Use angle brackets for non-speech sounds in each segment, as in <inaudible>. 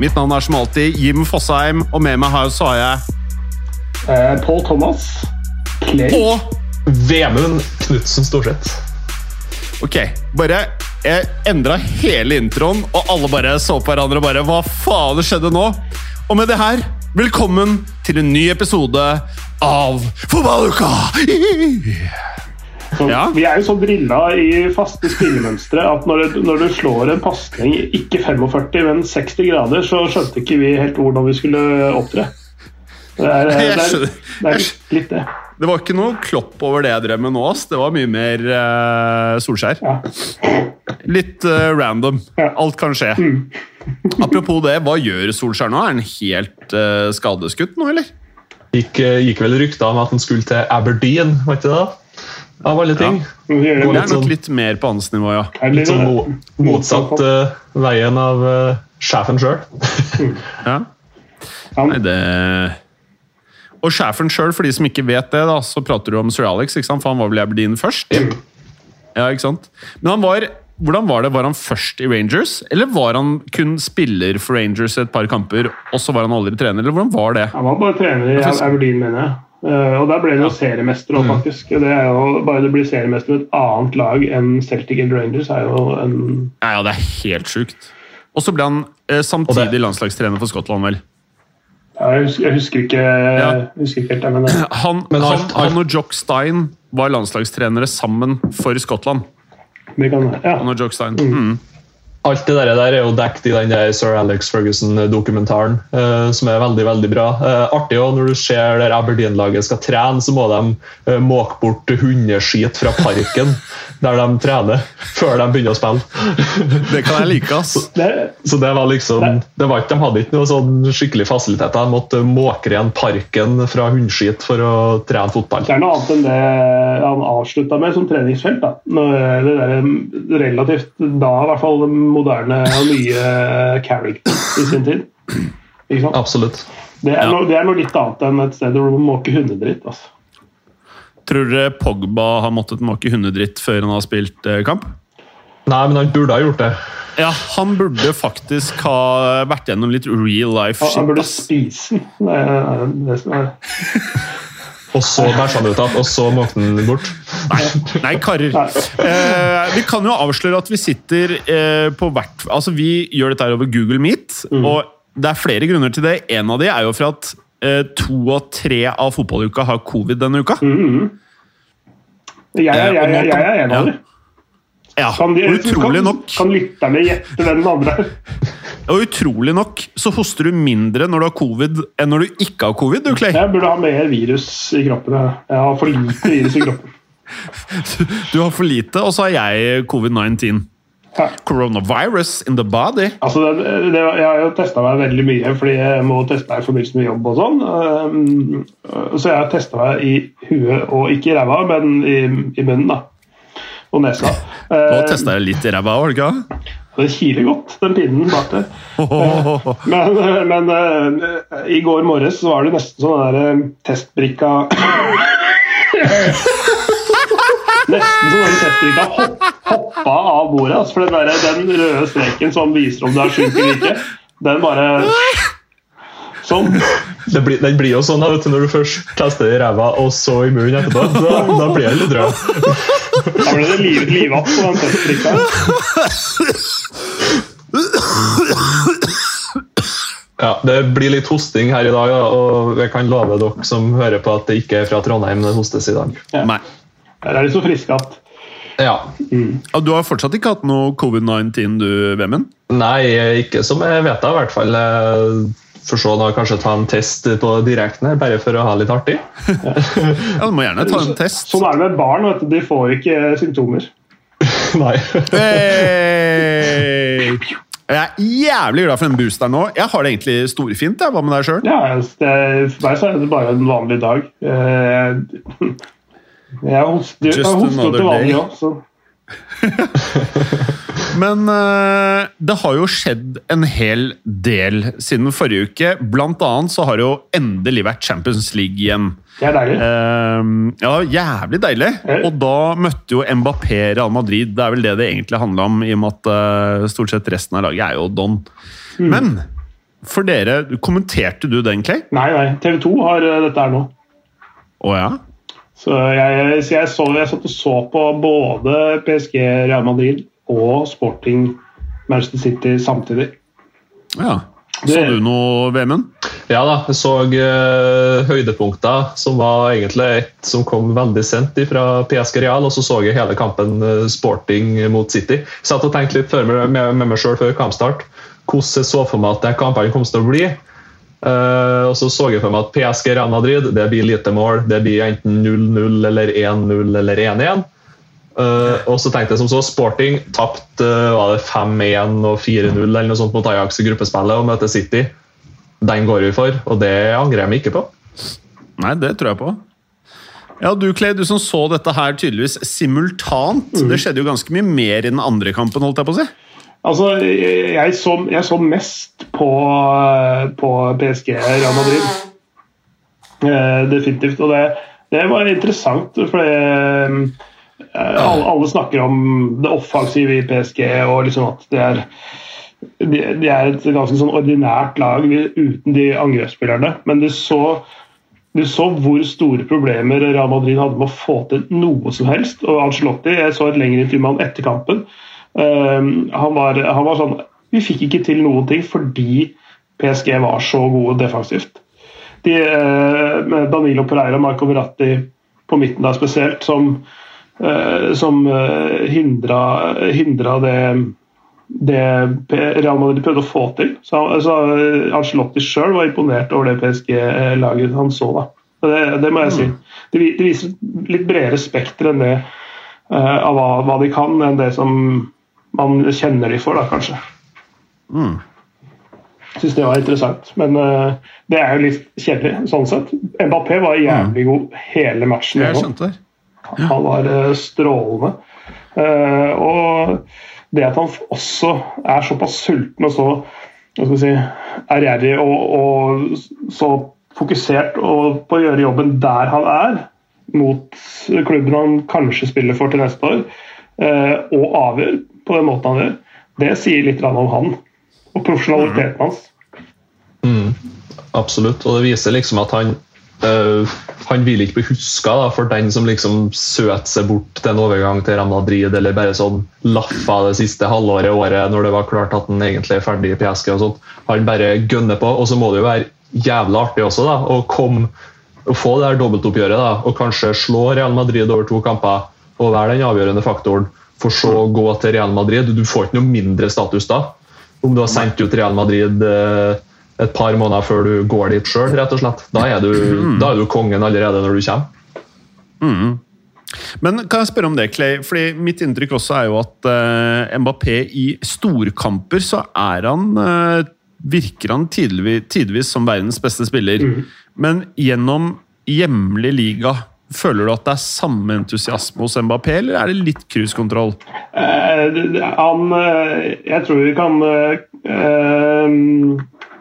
Mitt navn er som alltid Jim Fosheim, og med meg her så har jeg Eh, Paul Thomas. Clay. Og Vemund Knutsen Storseth. Ok, bare Jeg endra hele introen, og alle bare så på hverandre og bare Hva faen det skjedde nå? Og med det her, velkommen til en ny episode av Fotballuka! Så Ja. Vi er jo så drilla i faste spillemønstre at når, du- når du slår en pasning ikke 45, men 60 grader, så skjønte ikke vi helt hvordan vi skulle opptre. Det er, <laughs> det er, det er litt det. Det var ikke noe klopp over det jeg drev med nå. ass. Det var mye mer uh, Solskjær. Ja. Litt uh, random. Ja. Mm. Alt kan skje. <laughs> Apropos det, hva gjør Solskjær nå? Er han helt uh, skadeskutt nå, eller? Gikk, gikk vel rykter om at han skulle til Aberdeen, var ikke det? Av alle ting. Ja. Det er nok sånn- litt mer på hans nivå, ja. Litt sånn mo motsatt uh, veien av uh, sjefen sjøl. <laughs> ja. Nei, det Og sjefen sjøl, for de som ikke vet det, da, så prater du om sir Alex, ikke sant? for han var vel i Aberdeen først? Ja, ikke sant? Men han var hvordan var det? Var han først i Rangers, eller var han kun spiller for Rangers et par kamper, og så var han aldri trener? eller hvordan var det? Han var bare trener i Aberdeen, mener jeg. Eh, og der ble de jo seriemester òg, faktisk. Det er jo, bare det blir seriemester med et annet lag enn Celtic eller Rangers, er jo en Ja, ja, det er helt sjukt. Og så ble han eh, samtidig landslagstrener for Skottland, vel. ja, jeg, husker, jeg husker ikke jeg husker ikke helt det, men eh, <clears throat> Han, Men han, han og Jock Stein var landslagstrenere sammen for Skottland. det kan ja. Han og Jock Stein. Mm. Alt det der, der er jo dekket i den der Sir Alex Ferguson-dokumentaren, eh, som er veldig veldig bra. Eh, artig òg når du ser der Aberdeen-laget skal trene, så må de eh, måke bort hundeskit fra parken <laughs> der de trener, før de begynner å spille. <laughs> Det kan jeg like, ass. Det, Så det var liksom, det var ikke, De hadde ikke noe sånn skikkelig fasiliteter. De måtte måke ren parken fra hundeskit for å trene fotball. Det er noe annet enn det han avslutta med som treningsfelt. da. Når Det der relativt da i hvert fall moderne og nye character i sin tid. Ikke sant? Absolutt. Det er, Ja. noe, det er noe litt annet enn et sted hvor du måke hundedritt. Altså. Tror dere Pogba har måttet måke hundedritt før han har spilt eh, kamp? Nei, men han burde ha gjort det. Ja, han burde faktisk ha vært gjennom litt real life shit. han burde spise den. Det er det som er Og så bæsja han ut igjen, og så måkte han bort. Nei, nei karer. Eh, vi kan jo avsløre at vi sitter eh, på hvert Altså, vi gjør dette her over Google Meet, og det er flere grunner til det. En av de er jo for at eh, to og tre av fotballuka har covid denne uka. Jeg, jeg, jeg, jeg, jeg er en av Ja. Ja, Kan, de, utrolig kan, nok kan lytterne gjette hvem den andre er? <laughs> Og utrolig nok så hoster du mindre når du har covid enn når du ikke har covid, du, Clay. Jeg burde ha mer virus i kroppen. jeg. Jeg har for lite virus i kroppen. <laughs> Du har for lite, og så har jeg covid-19. Coronavirus in the body. Altså, det, det, jeg har jo testa meg veldig mye, fordi jeg må teste meg i forbindelse med jobb. og sånn. Um, Så jeg har testa meg i huet, og ikke i ræva, men i, i munnen. da. Og nesa. Nå Uh, testa jeg litt i ræva, òg, det ikke? det kiler godt, den pinnen bak der. Ohohoho. <laughs> Men, eh, men eh, i går morges så var det nesten sånn der eh, testbrikka <coughs> Nesten sånn at testbrikka hopp, hoppa av bordet. Altså, for den, der, den røde streken som viser om du er sjuk eller ikke, den bare Sånn. <laughs> Det blir, den blir jo sånn vet du, når du først tester det i ræva, og så i munnen etterpå. Da, da blir det litt rød. Da ble det liv, livatt på den testbrikka. Ja, Det blir litt hosting her i dag, og jeg kan love dere som hører på at det ikke er fra Trondheim det hostes i dag. Nei. Der er de så friske at Ja. Ja, Du har fortsatt ikke hatt noe covid-19, du, Vemund? Nei, ikke som jeg vet av, i hvert fall. For så da kanskje ta en test på direkten her, bare for å ha litt artig. <laughs> Ja, Du må gjerne ta en test. Sånn er det med barn. Vet du. De får ikke symptomer. <laughs> Nei. Hey! Jeg er jævlig glad for den boosteren nå. Jeg har det egentlig storfint. Hva med deg sjøl? Ja, altså, For meg så er det bare en vanlig dag. Eh, <laughs> Jeg hoster, til vanlig òg, så Men eh, det har jo skjedd en hel del siden forrige uke. Blant annet så har det jo endelig vært Champions League igjen. det er deilig. Eh, ja, jævlig deilig. Og da møtte jo Mbappé Real Madrid. Det er vel det det egentlig handla om, i og med at eh, stort sett resten av laget er jo Don. Mm. Men for dere, kommenterte du den, Clay? Nei, nei. TV 2 har dette her nå. Å ja? Så jeg, så jeg, så, jeg satt og så på både PSG, Real Madrid og Sporting Manchester City samtidig. ja. Det- Så du noe, Vemund? Ja da, jeg så uh, høydepunkter, som var egentlig et som kom veldig sent fra PSG Real, og så så jeg hele kampen uh, Sporting mot City. Satt og tenkte litt før med, med, med meg sjøl før kampstart hvordan jeg så for meg at den kampen kom til å bli. Uh, og så så jeg for meg at PSG Real Madrid det blir lite mål. Det blir enten 0-0 eller 1-0 eller 1-1. Eh, og så tenkte jeg som så Sporting tapte uh, var det 5-1 og 4-0 eller noe sånt mot Ajax i gruppespillet og møter City. Den går vi for, og det angrer jeg meg ikke på. Nei, det tror jeg på. Ja, Du Clay, du som så dette her tydeligvis simultant. Mm. Det skjedde jo ganske mye mer i den andre kampen, holdt jeg på å si. Altså, jeg, så, jeg så mest på, på PSG Real Madrid. Uh, definitivt. Og det, det var interessant, for det, eh, alle, alle snakker om det offensive i PSG og liksom at det er de, de er et ganske sånn ordinært lag uten de angrepsspillerne. Men du så, du så hvor store problemer Real Madrid hadde med å få til noe som helst. Og Ancelotti, jeg så et lengre intervju med han etter kampen. Um, han, var, han var sånn Vi fikk ikke til noen ting fordi PSG var så gode defensivt. De, uh, Danilo Pereira og Marco Verratti på midten der spesielt, som, som eh, hindra, hindra det det Real Madrid prøvde å få til. Så, så Arcelotti sjøl var imponert over det PSG-laget han så. da. Det, det må jeg si. Det, det viser litt bredere spekter enn det uh, av hva, hva de kan, enn det som man kjenner de for, da, kanskje. Mm. Syns det var interessant. Men uh, det er jo litt kjedelig, sånn sett. Mbappé var jævlig god hele matchen. Jeg gjennom. skjønte det. Han var eh, strålende. Eh, og det at han også er såpass sulten og så si, ærgjerrig og, og så fokusert og på å gjøre jobben der han er, mot klubben han kanskje spiller for til neste år, eh, og avgjør på den måten han gjør, det sier litt om han og profesjonaliteten hans. Mm, absolutt. Og det viser liksom at han øh, Han vil ikke bli huska for den som liksom søt seg bort til en overgang til Real Madrid, eller bare sånn laffa det siste halvåret, året, når det var klart at han egentlig er ferdig i PSG. og sånt. Han bare gønner på. Og så må det jo være jævla artig også da, å komme å få det her dobbeltoppgjøret da, og kanskje slå Real Madrid over to kamper og være den avgjørende faktoren, for så å gå til Real Madrid. Du får ikke noe mindre status da. Om du har sendt ut Real Madrid eh, et par måneder før du går dit sjøl, rett og slett. Da er, du, da er du kongen allerede når du kommer. Men kan jeg spørre om det, Clay? Fordi Mitt inntrykk også er jo at uh, Mbappé i storkamper så er han uh, Virker han tidvis, tidvis som verdens beste spiller. Men gjennom hjemlig liga, føler du at det er samme entusiasme hos Mbappé, eller er det litt cruisekontroll? Det- han Jeg tror vi kan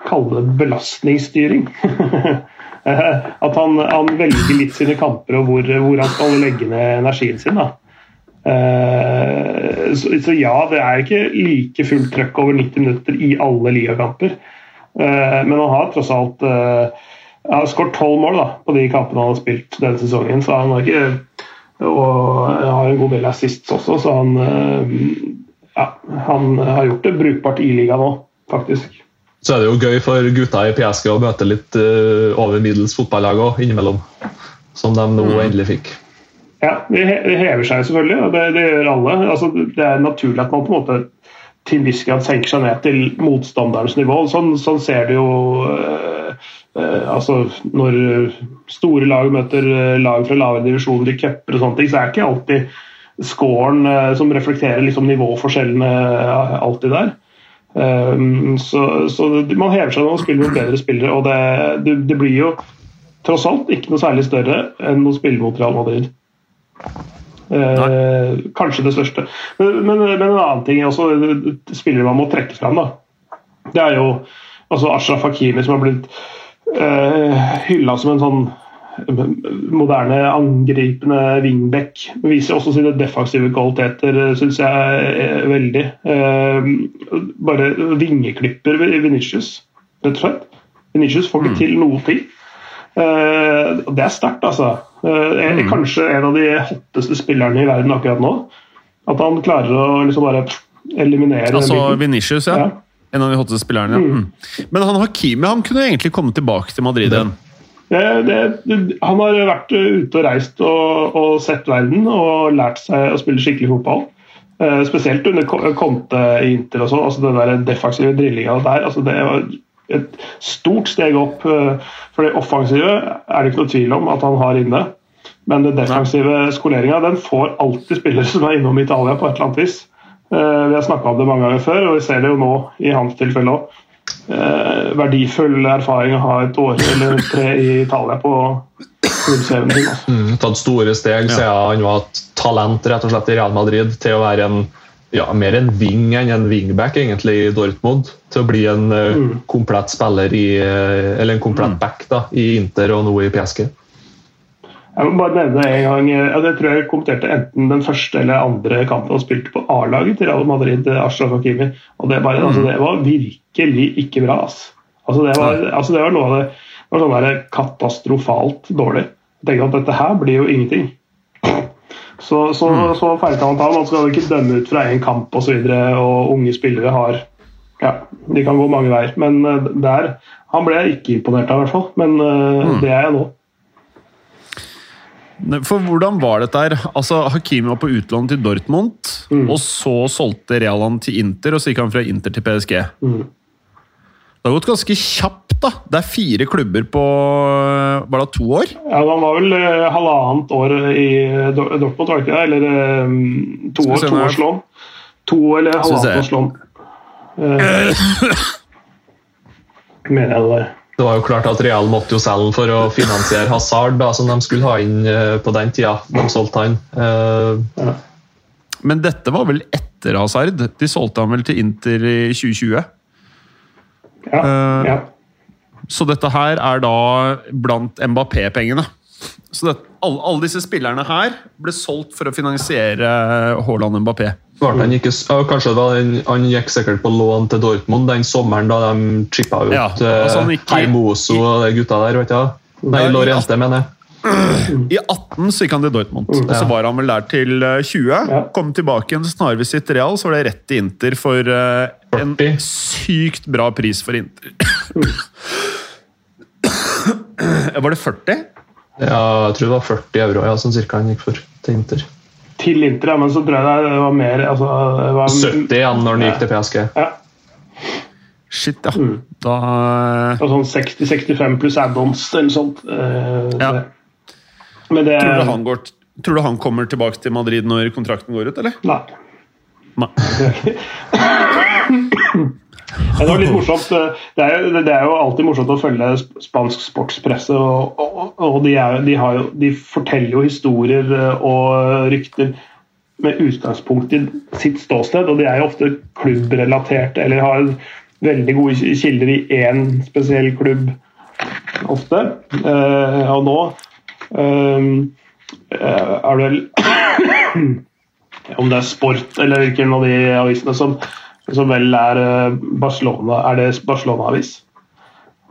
kalle det belastningsstyring. <laughs> Eh, At han, han velger litt sine kamper og hvor, hvor han skal legge ned energien sin. da. Uh, Så, så ja, det er ikke like fullt trøkk over 90 minutter i alle ligakamper. Uh, Men han har tross alt uh, har skåret tolv mål da, på de kampene han har spilt denne sesongen. så han har ikke og har en god del assists også, så han, ja, han har gjort det brukbart i ligaen nå, faktisk. Så er det jo gøy for gutta i PSG å møte litt uh, over middels fotballag òg, innimellom. Som de nå endelig fikk. Ja, det hever seg selvfølgelig, og det, det gjør alle. Altså, det er naturlig at man på en måte til viss grad senker seg ned til motstanderens nivå. Sånn, sånn ser du jo eh, eh, altså Når store lag møter lag fra lavere divisjoner i cuper og sånne ting, så er ikke alltid scoren eh, som reflekterer liksom nivåforskjellene alltid der. Um, så, så man hever seg når man spiller mot bedre spillere, og det, det, det, blir jo tross alt ikke noe særlig større enn å spille mot Real Madrid. Uh, kanskje det største. Men, men, men, en annen ting også, spillere man må trekke fram, da. det er jo altså Ashraf Hakimi som har blitt uh, hylla som en sånn moderne angripende wingback. Viser også sine defensive kvaliteter, syns jeg veldig. Eh, bare vingeklipper Venitius, rett og slett. Venitius får ikke mm. til noe ting. Eh, det er sterkt, altså. Eh, mm. Kanskje en av de hotteste spillerne i verden akkurat nå. At han klarer å liksom bare eliminere Altså Venitius, ja. ja. En av de hotteste spillerne. ja. Mm. Men han Hakimi han kunne egentlig komme tilbake til Madrid igjen. Det, det, han har vært ute og reist og, og, sett verden og lært seg å spille skikkelig fotball. Uh, spesielt under Conte i Inter og sånn. Altså den der defensive drillinga der. Altså det var et stort steg opp. Uh, for det offensive er det ikke noe tvil om at han har inne. Men den defensive skoleringa den får alltid spillere <laughs> som er innom Italia på et eller annet vis. Uh, vi har snakka om det mange ganger før, og vi ser det jo nå i hans tilfelle òg eh, verdifull erfaring å ha et år eller tre i Italia på klubbserien sin. Altså. Mm, tatt store steg siden ja. han var et talent rett og slett i Real Madrid til å være en ja, mer en wing enn en wingback egentlig i Dortmund. Til å bli en uh, mm. komplett spiller i, uh, eller en komplett mm. back da, i Inter og nå i PSG. Jeg må bare nevne en gang, Jeg tror jeg kommenterte enten den første eller andre kampen han spilte på A-laget til Real Madrid, Ashraf Hakimi. og Det, bare, altså, det var virkelig ikke bra. Altså, det, var, altså, det var noe av det det var sånn der katastrofalt dårlig. Jeg tenkte at dette her blir jo ingenting. Så, så, mm. så ta. Man skal ikke dømme ut fra én kamp osv. Og, så og unge spillere har ja, De kan gå mange veier. Men eh, der Han ble jeg ikke imponert av, i hvert fall. Men uh, mm. det er jeg nå. For hvordan var dette her? Altså, Hakimi var på utlån til Dortmund, mm. og så solgte Real han til Inter, og så gikk han fra Inter til PSG. Mm. Det har gått ganske kjapt, da. Det er fire klubber på Var det to år? Ja, Han var vel eh, halvannet år i Dortmund, var det ikke? Eller um, to år, to års lån. To eller halvannet års lån. Eh, mener jeg det var. Det var jo klart at Real måtte jo selge for å finansiere Hazard, da, som de skulle ha inn eh, på den tida de solgte han. Uh, Men dette var vel etter Hazard? De solgte han vel til Inter i 2020? Ja, uh, ja. Så dette her er da blant Mbappé-pengene. Så det, alle, alle, disse spillerne her ble solgt for å finansiere Haaland Mbappé. Han, ikke, kanskje da, han gikk sikkert på lån til Dortmund den sommeren da de chippa ut ja, altså gikk, Hermoso og de gutta der. vet du? Nei, Lorente, mener jeg. <clears throat> I 18 så gikk han til Dortmund, mm. og så var han vel der til 20. Eh, ja. Kom tilbake igjen Snarvisitt Real, så var det rett til Inter for en sykt bra pris for Inter. <coughs> var det 40? Ja, jeg tror det var 40 euro ja, som cirka han gikk for til Inter til Inter, ja, men så tror jeg det var mer altså, det var, 70 ja, når han gikk til PSG. Ja. Shit, ja. Mm. Da Sånn 60-65 pluss add-ons eller sånt. Uh, ja. Men det, tror, du han går, tror du han kommer tilbake til Madrid når kontrakten går ut, eller? Nei. Det var litt morsomt. Det er, jo, det er, jo alltid morsomt å følge spansk sportspresse. og, og, og de, er, de, jo, de, forteller jo historier eh, og rykter med utgangspunkt i sitt ståsted. Og de er jo ofte klubbrelaterte eller har veldig gode kilder i én spesiell klubb ofte. Uh, og nå er det vel Om det er sport eller hvilken av de avisene som som vel er eh, Barcelona Er det Barcelona-avis?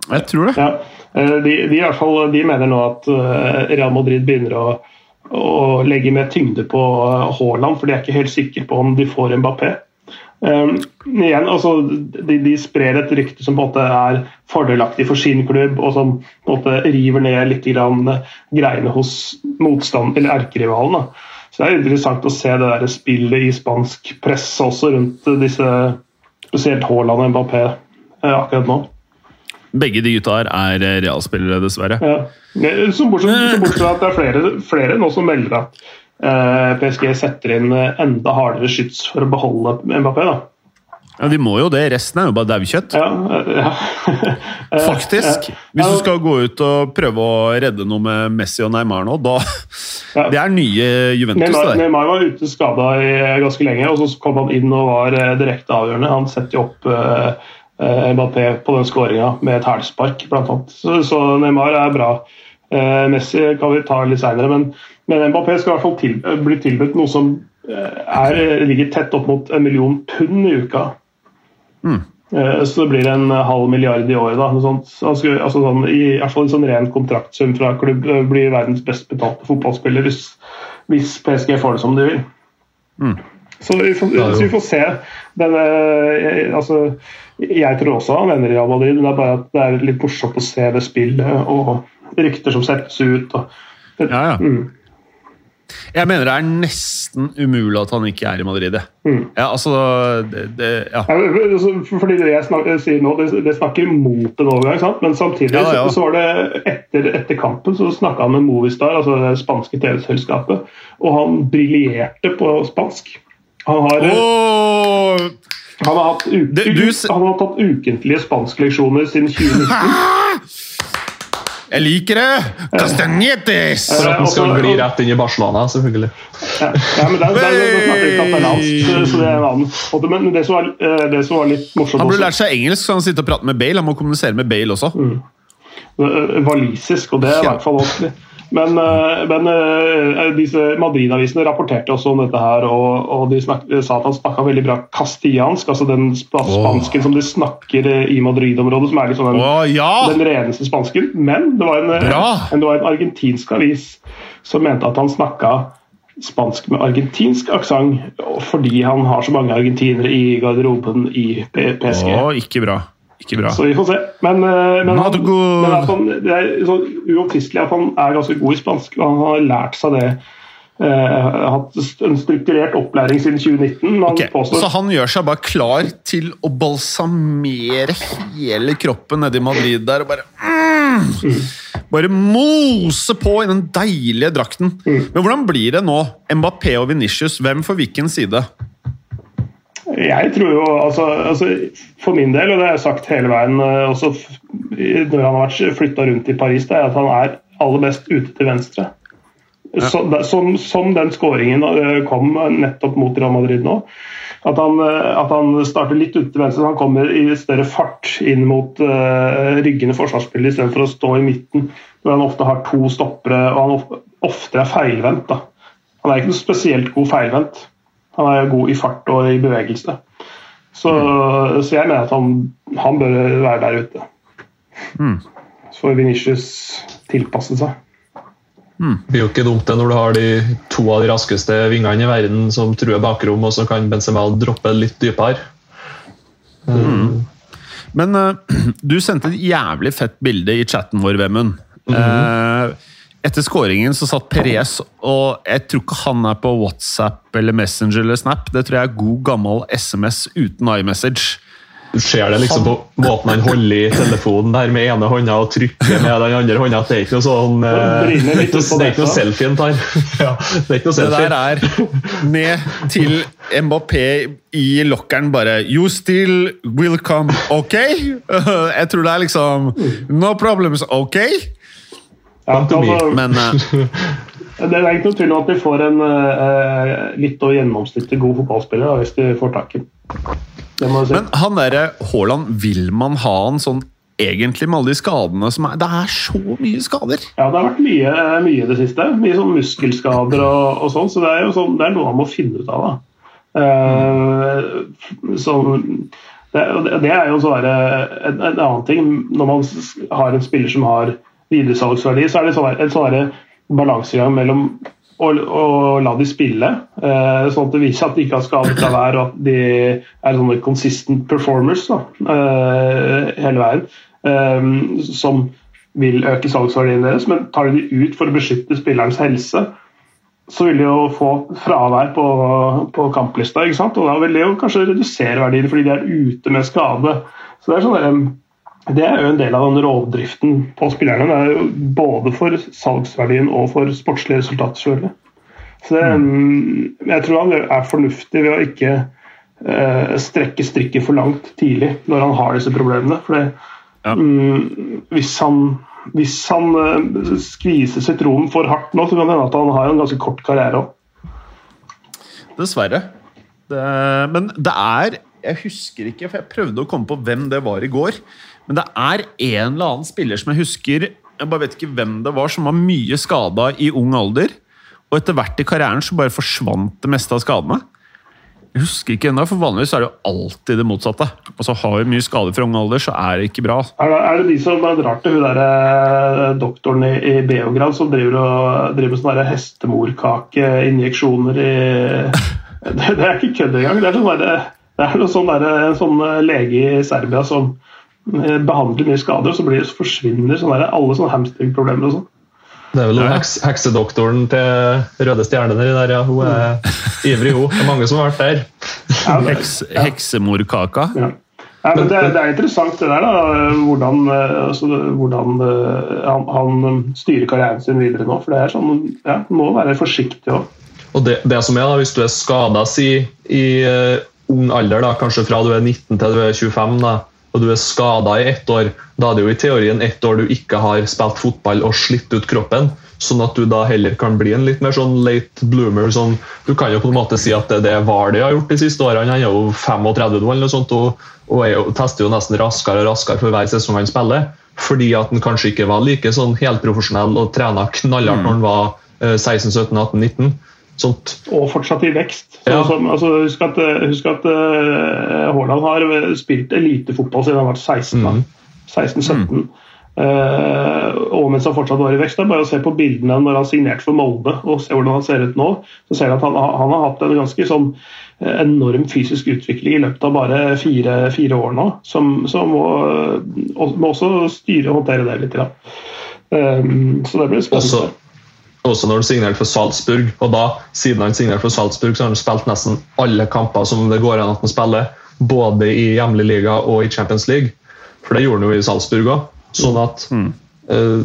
Jeg tror det. Ja. Eh, de, de, fall, de mener nå at eh, Real Madrid begynner å, å legge mer tyngde på Haaland, for de er ikke helt sikre på om de får Mbappé. Um, igjen, altså, de, de, sprer et rykte som på en måte er fordelaktig for sin klubb, og som på en måte river ned litt grann, greiene hos motstand, eller erkerivalen. Så det er interessant å se det der spillet i spansk presse også rundt disse, spesielt Haaland og Mbappé eh, akkurat nå. Begge de gutta her er eh, realspillere, dessverre. Ja. Så bortsett, fra at det er flere, flere nå som melder at eh, PSG setter inn enda hardere skyts for å beholde Mbappé. da. Ja, De må jo det. Resten er jo bare daukjøtt. Ja, ja. <laughs> Faktisk. Hvis du skal gå ut og prøve å redde noe med Messi og Neymar nå, da. Det er nye Juventus, Neymar, der. Neymar var ute skada ganske lenge, og så kom han inn og var eh, direkte avgjørende. Han setter jo opp uh, Mbappé på den skåringa med et hælspark, blant annet. Så, så Neymar er bra. Eh, Messi kan vi ta litt seinere, men, men Mbappé skal i hvert fall til, bli tilbudt noe som eh, er, ligger tett opp mot en million pund i uka. Eh, Så det blir en halv milliard i året. sånt. Altså sånn, I hvert fall en sånn ren kontraktsum fra klubb eh, blir verdens best betalte fotballspiller hvis, hvis PSG får det som de vil. Så, vi får, så vi får se. Denne, jeg, altså, jeg tror også han ender i Real Madrid, men det er bare at det er litt morsomt å se det spillet og rykter som settes ut. Og, Ja, ja. Mm. Jeg mener det er nesten umulig at han ikke er i Madrid. Mm. Ja, altså det, det, ja. Altså, Fordi det jeg snakker, jeg sier nå, det, det snakker mot en overgang, sant? men samtidig Ja, ja. Så, så var det etter, etter kampen så snakka han med Movistar, altså det spanske TV-selskapet, og han briljerte på spansk. Han har, Åh, han har, hatt uke, du han har tatt ukentlige spanskleksjoner siden <laughs> 2019. jeg liker det! Castañetes! For at den skal gli rett inn i Barcelona, selvfølgelig. Ja, ja, men det, det, det, så det er en annen. Men det som var, eh, det som var litt morsomt Han burde lært seg engelsk, så han sitter og prater med Bale. Han må kommunisere med Bale også. Mm. walisisk, og det er i hvert fall vanskelig. Men, eh, men eh, disse Madrid-avisene rapporterte også om dette her, og, og de snak, sa at han snakka veldig bra kastiansk, altså den spansken spansken som de snakker eh, i Madrid-området, som er liksom den, oh, ja! den reneste spansken. Men det var, en, eh, men det var en argentinsk avis som mente at han snakka spansk med argentinsk aksent fordi han har så mange argentinere i garderoben i PSG. Oh, ikke bra. Ikke bra. Så vi får se. Men, eh, men, han, men han, det er sånn uomtvistelig at han er ganske god i spansk. og Han har lært seg det. eh, hatt en strukturert opplæring siden 2019. Han okay. påstår, Så han gjør seg bare klar til å balsamere hele kroppen nede i Madrid der og bare mm, Bare mose på i den deilige drakten. Men hvordan blir det nå? Mbappé og Venitius, hvem får hvilken side? Jeg tror jo, altså, altså For min del, og det har jeg sagt hele veien eh, også når han har vært flytta rundt i Paris, det er at han er aller best ute til venstre. Så, som, som den skåringen eh, kom nettopp mot Real Madrid nå. At han, eh, at han starter litt ute til venstre, han kommer i større fart inn mot uh, ryggende forsvarsspillere istedenfor å stå i midten, hvor han ofte har to stoppere og han ofte er feilvendt. da. Han er ikke noe spesielt god feilvendt. Han er god i fart og i bevegelse. Så, så jeg mener at han, han bør være der ute. Så får Venitius tilpasse seg. Det blir jo ikke dumt det når du har de to av de raskeste vingene i verden som truer bakrom, og så kan Benzema droppe litt dypere. Men uh, <clears throat> du sendte et jævlig fett bilde i chatten vår, Vemund. Eh, etter skåringen så satt Perez, og jeg tror ikke han er på WhatsApp eller Messenger eller Snap. Det tror jeg er god gammel SMS uten iMessage. Du ser det liksom på måten han holder i telefonen der med ene hånda og trykker med den andre hånda. Det er ikke noe sånn eh, Det Det er ikke noe, det er ikke noe selfie han tar. <laughs> Ja, det er ikke noe Det der er ned til Mbappé i lokkeren bare You still will come, ok? <laughs> Jeg tror det er liksom No problems, ok? Ja, altså, Men eh, <laughs> det er ikke noe tvil om at vi får en eh, litt og gjennomsnittlig god fotballspiller da, hvis de får tak i si. Men han derre Haaland, vil man ha han sånn egentlig med alle de skadene som er Det er så mye skader! Ja, det har vært mye, mye i det siste. Mye sånn muskelskader og, og sånn, så det er jo sånn, det er noe man må finne ut av. da. Uh, så, det, det det er jo sånn en, en annen ting. Når man har en spiller som har videresalgsverdi, så er det sånn en sånn balansegang mellom å, la de spille, eh, sånn at det viser at de ikke har skadet seg hver, og at de er sånne consistent performers da, eh, hele veien, eh, som vil øke salgsverdien deres, men tar de de ut for å beskytte spillerens helse, så vil de jo få fravær på, på kamplista, og da vil det jo kanskje redusere verdien fordi de er ute med skade. Så det er sånn det er jo en del av den rovdriften på spillerne. Det er jo både for salgsverdien og for sportslige resultater. selvfølgelig. Så det, jeg tror han er fornuftig ved å ikke uh, strekke strikken for langt tidlig når han har disse problemene. For det, Ja. um, hvis han, hvis han uh, skviser sitronen for hardt nå, så kan det hende at han har en ganske kort karriere òg. Dessverre. Det, men det er Jeg husker ikke, for jeg prøvde å komme på hvem det var i går. Men det er en eller annen spiller som jeg husker Jeg bare vet ikke hvem det var, som var mye skada i ung alder. Og etter hvert i karrieren så bare forsvant det meste av skadene. Jeg husker ikke ennå, for vanligvis er det jo alltid det motsatte. Altså Har vi mye skader fra ung alder, så er det ikke bra. Er det, er det de som drar til hun der, eh, doktoren i, i Beograd som driver, og, driver sånne hestemorkakeinjeksjoner i <laughs> det, det er ikke kødd engang. Det er, sånn der, det er sånn der, en sånn lege i Serbia som eh, behandler mye skader, og så, blir, så forsvinner sånne der, alle sånne hamstringproblemer og sånn. Det er vel Ja. heks, heksedoktoren til Røde Stjerner der, ja. Hun er ivrig, hun. Det er mange som har vært der. Ja, <laughs> det- Heks, heksemorkaka. Ja. Ja, men det, det er interessant det der, da, hvordan, eh, altså, hvordan eh, han, han styrer karrieren sin videre nå. For det er sånn, ja, må være forsiktig òg. Og det, det som er da, Hvis du er skada si, i uh, ung alder, da, kanskje fra du er 19 til du er 25, da, og du er skada i ett år, da er det jo i teorien ett år du ikke har spilt fotball og slitt ut kroppen. Sånn at du da heller kan bli en litt mer sånn late bloomer. Sånn, du kan jo på en måte si at det, det jeg har gjort de siste årene. Han er jo 35 nå, eller noe sånt, og, og er jo, tester jo nesten raskere og raskere for hver sesong han spiller. Fordi at han kanskje ikke var like sånn helprofesjonell og trena knallhardt når han var eh, 16-17-18-19. Sånt. Og fortsatt i vekst. Ja. som, altså, husk at, husk at uh, Haaland har spilt elitefotball siden han var 16. da. Mhm. 16-17. Eh, og mens han fortsatt var i vekst. Det er bare å se på bildene når han signerte for Molde og se hvordan han ser ut nå. Så ser du at han, han har hatt en ganske sånn eh, enorm fysisk utvikling i løpet av bare fire, fire år nå. Som, som må, må også styre og håndtere det litt. Um, så det blir spennende. Også, også når han signerte for Salzburg. Og da, siden han signerte for Salzburg, så har han spilt nesten alle kamper som det går an at han spiller. Både i hjemlig liga og i Champions League. For det gjorde han jo i Salzburg òg. Sånn at eh,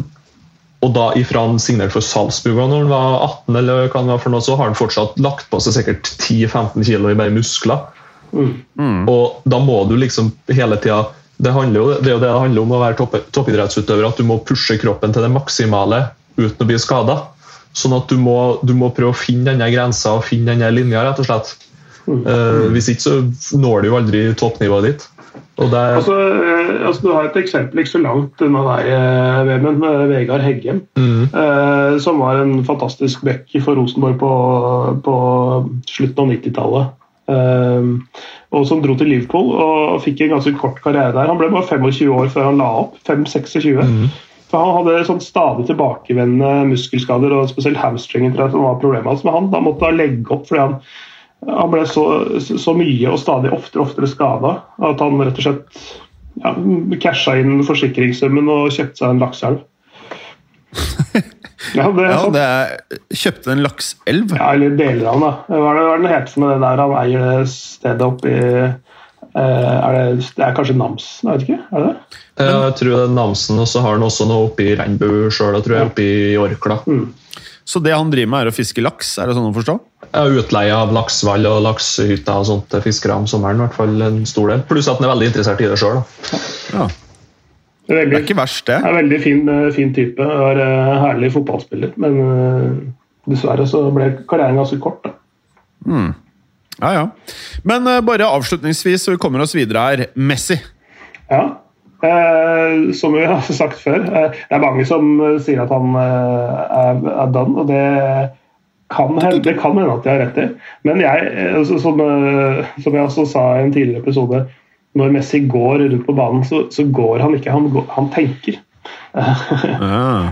Og da ifra han signerte for Salzburg når han var 18, eller hva han var for noe, så har han fortsatt lagt på seg sikkert 10-15 kilo i bare muskler. Og da må du liksom hele tida det, jo, det er jo det det handler om å være topp, toppidrettsutøver, at du må pushe kroppen til det maksimale uten å bli skada. Sånn at du må, du må prøve å finne denne grensa og finne denne linja, rett og slett. Uh, hvis ikke så når du jo aldri toppnivået ditt. Er, Altså, eh, altså, du har et eksempel ikke så langt unna deg, eh, Vemund, med Vegard Heggem. mm, eh, som var en fantastisk back for Rosenborg på, på slutten av 90-tallet. Eh, og som dro til Liverpool og fikk en ganske kort karriere der. Han ble bare 25 år før han la opp. 5-26. For Han hadde sånn stadig tilbakevendende muskelskader, og spesielt hamstringen tror jeg, som var problemet hans. Men han da måtte da legge opp fordi han, han ble så, så mye og stadig oftere og oftere skada at han rett og slett ja, casha inn forsikringssummen og kjøpte seg en lakseelv. <laughs> Ja, det er Ja, det er, kjøpte en lakselv. Ja, eller deler av den. da. Hva er det, hva er den heter for noe det der han eier det stedet oppe i er det, det er kanskje Namsen, jeg vet ikke? Er det det? eh, jeg tror det er Namsen, og så har han også noe oppe i Regnbu sjøl, tror jeg, oppe i Orkla. Så det han driver med, er å fiske laks? Er det sånn å forstå? Ja, Utleie av laksevall og laksehytter og sånt til fiskere om sommeren. i hvert fall en stor del. Pluss at han er veldig interessert i det sjøl. Ja. Det er Det er ikke verst, det. er veldig fin, eh, fin type. Er eh, herlig fotballspiller. Men eh, dessverre så ble karrieren ganske kort. da. Ja, ja. Men uh, bare avslutningsvis, så vi kommer oss videre her. Messi. Ja. Eh, som vi har sagt før, eh, det er mange som eh, sier at han eh, er, er done, og det kan hende det kan hende at de har rett i. Men jeg, eh, altså, som, som jeg også sa i en tidligere episode, når Messi går rundt på banen, så, så går han ikke, han, går, han tenker. Ja. <laughs>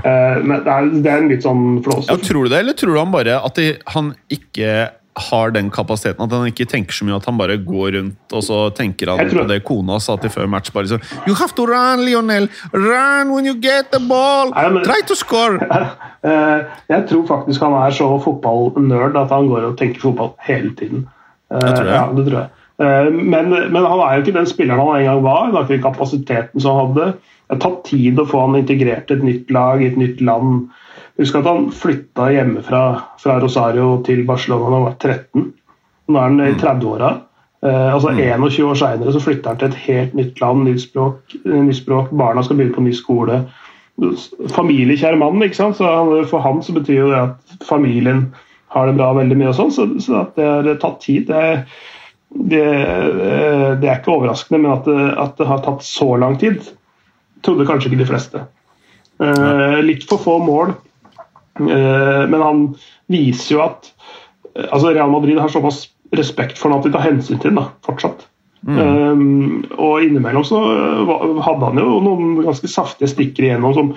Eh, men det er, det er en litt sånn flåse. Ja, tror du det, eller tror du han bare at de, han ikke har den kapasiteten? At han ikke tenker så mye, at han bare går rundt og så tenker han på det kona sa til før match? bare sånn You have to run, Lionel! Run when you get the ball! Nei, men- Try to score! <laughs> Eh, jeg tror faktisk han er så fotballnerd at han går og tenker fotball hele tiden. Eh, Det tror jeg. Ja, det tror jeg. Eh, Men, men han er jo ikke den spilleren han en gang var. Han har ikke kapasiteten som han hadde. Det har tatt tid å få han integrert i et nytt lag, i et nytt land. Husk at han flytta hjemmefra fra Rosario til Barcelona da han var 13. Nå er han i 30-åra. Uh, altså 21 år seinere flytter han til et helt nytt land, nytt språk, nytt språk, barna skal begynne på ny skole. Familiekjær mann, ikke sant? Så for han så betyr jo det at familien har det bra veldig mye og sånn, så, så, at det har tatt tid, det, det, det, er ikke overraskende. Men at det, at det, har tatt så lang tid, trodde kanskje ikke de fleste. Uh, litt for få mål, men han viser jo at altså Real Madrid har såpass respekt for ham at de tar hensyn til ham fortsatt. Mm. Um, og innimellom så hadde han jo noen ganske saftige stikker igjennom som,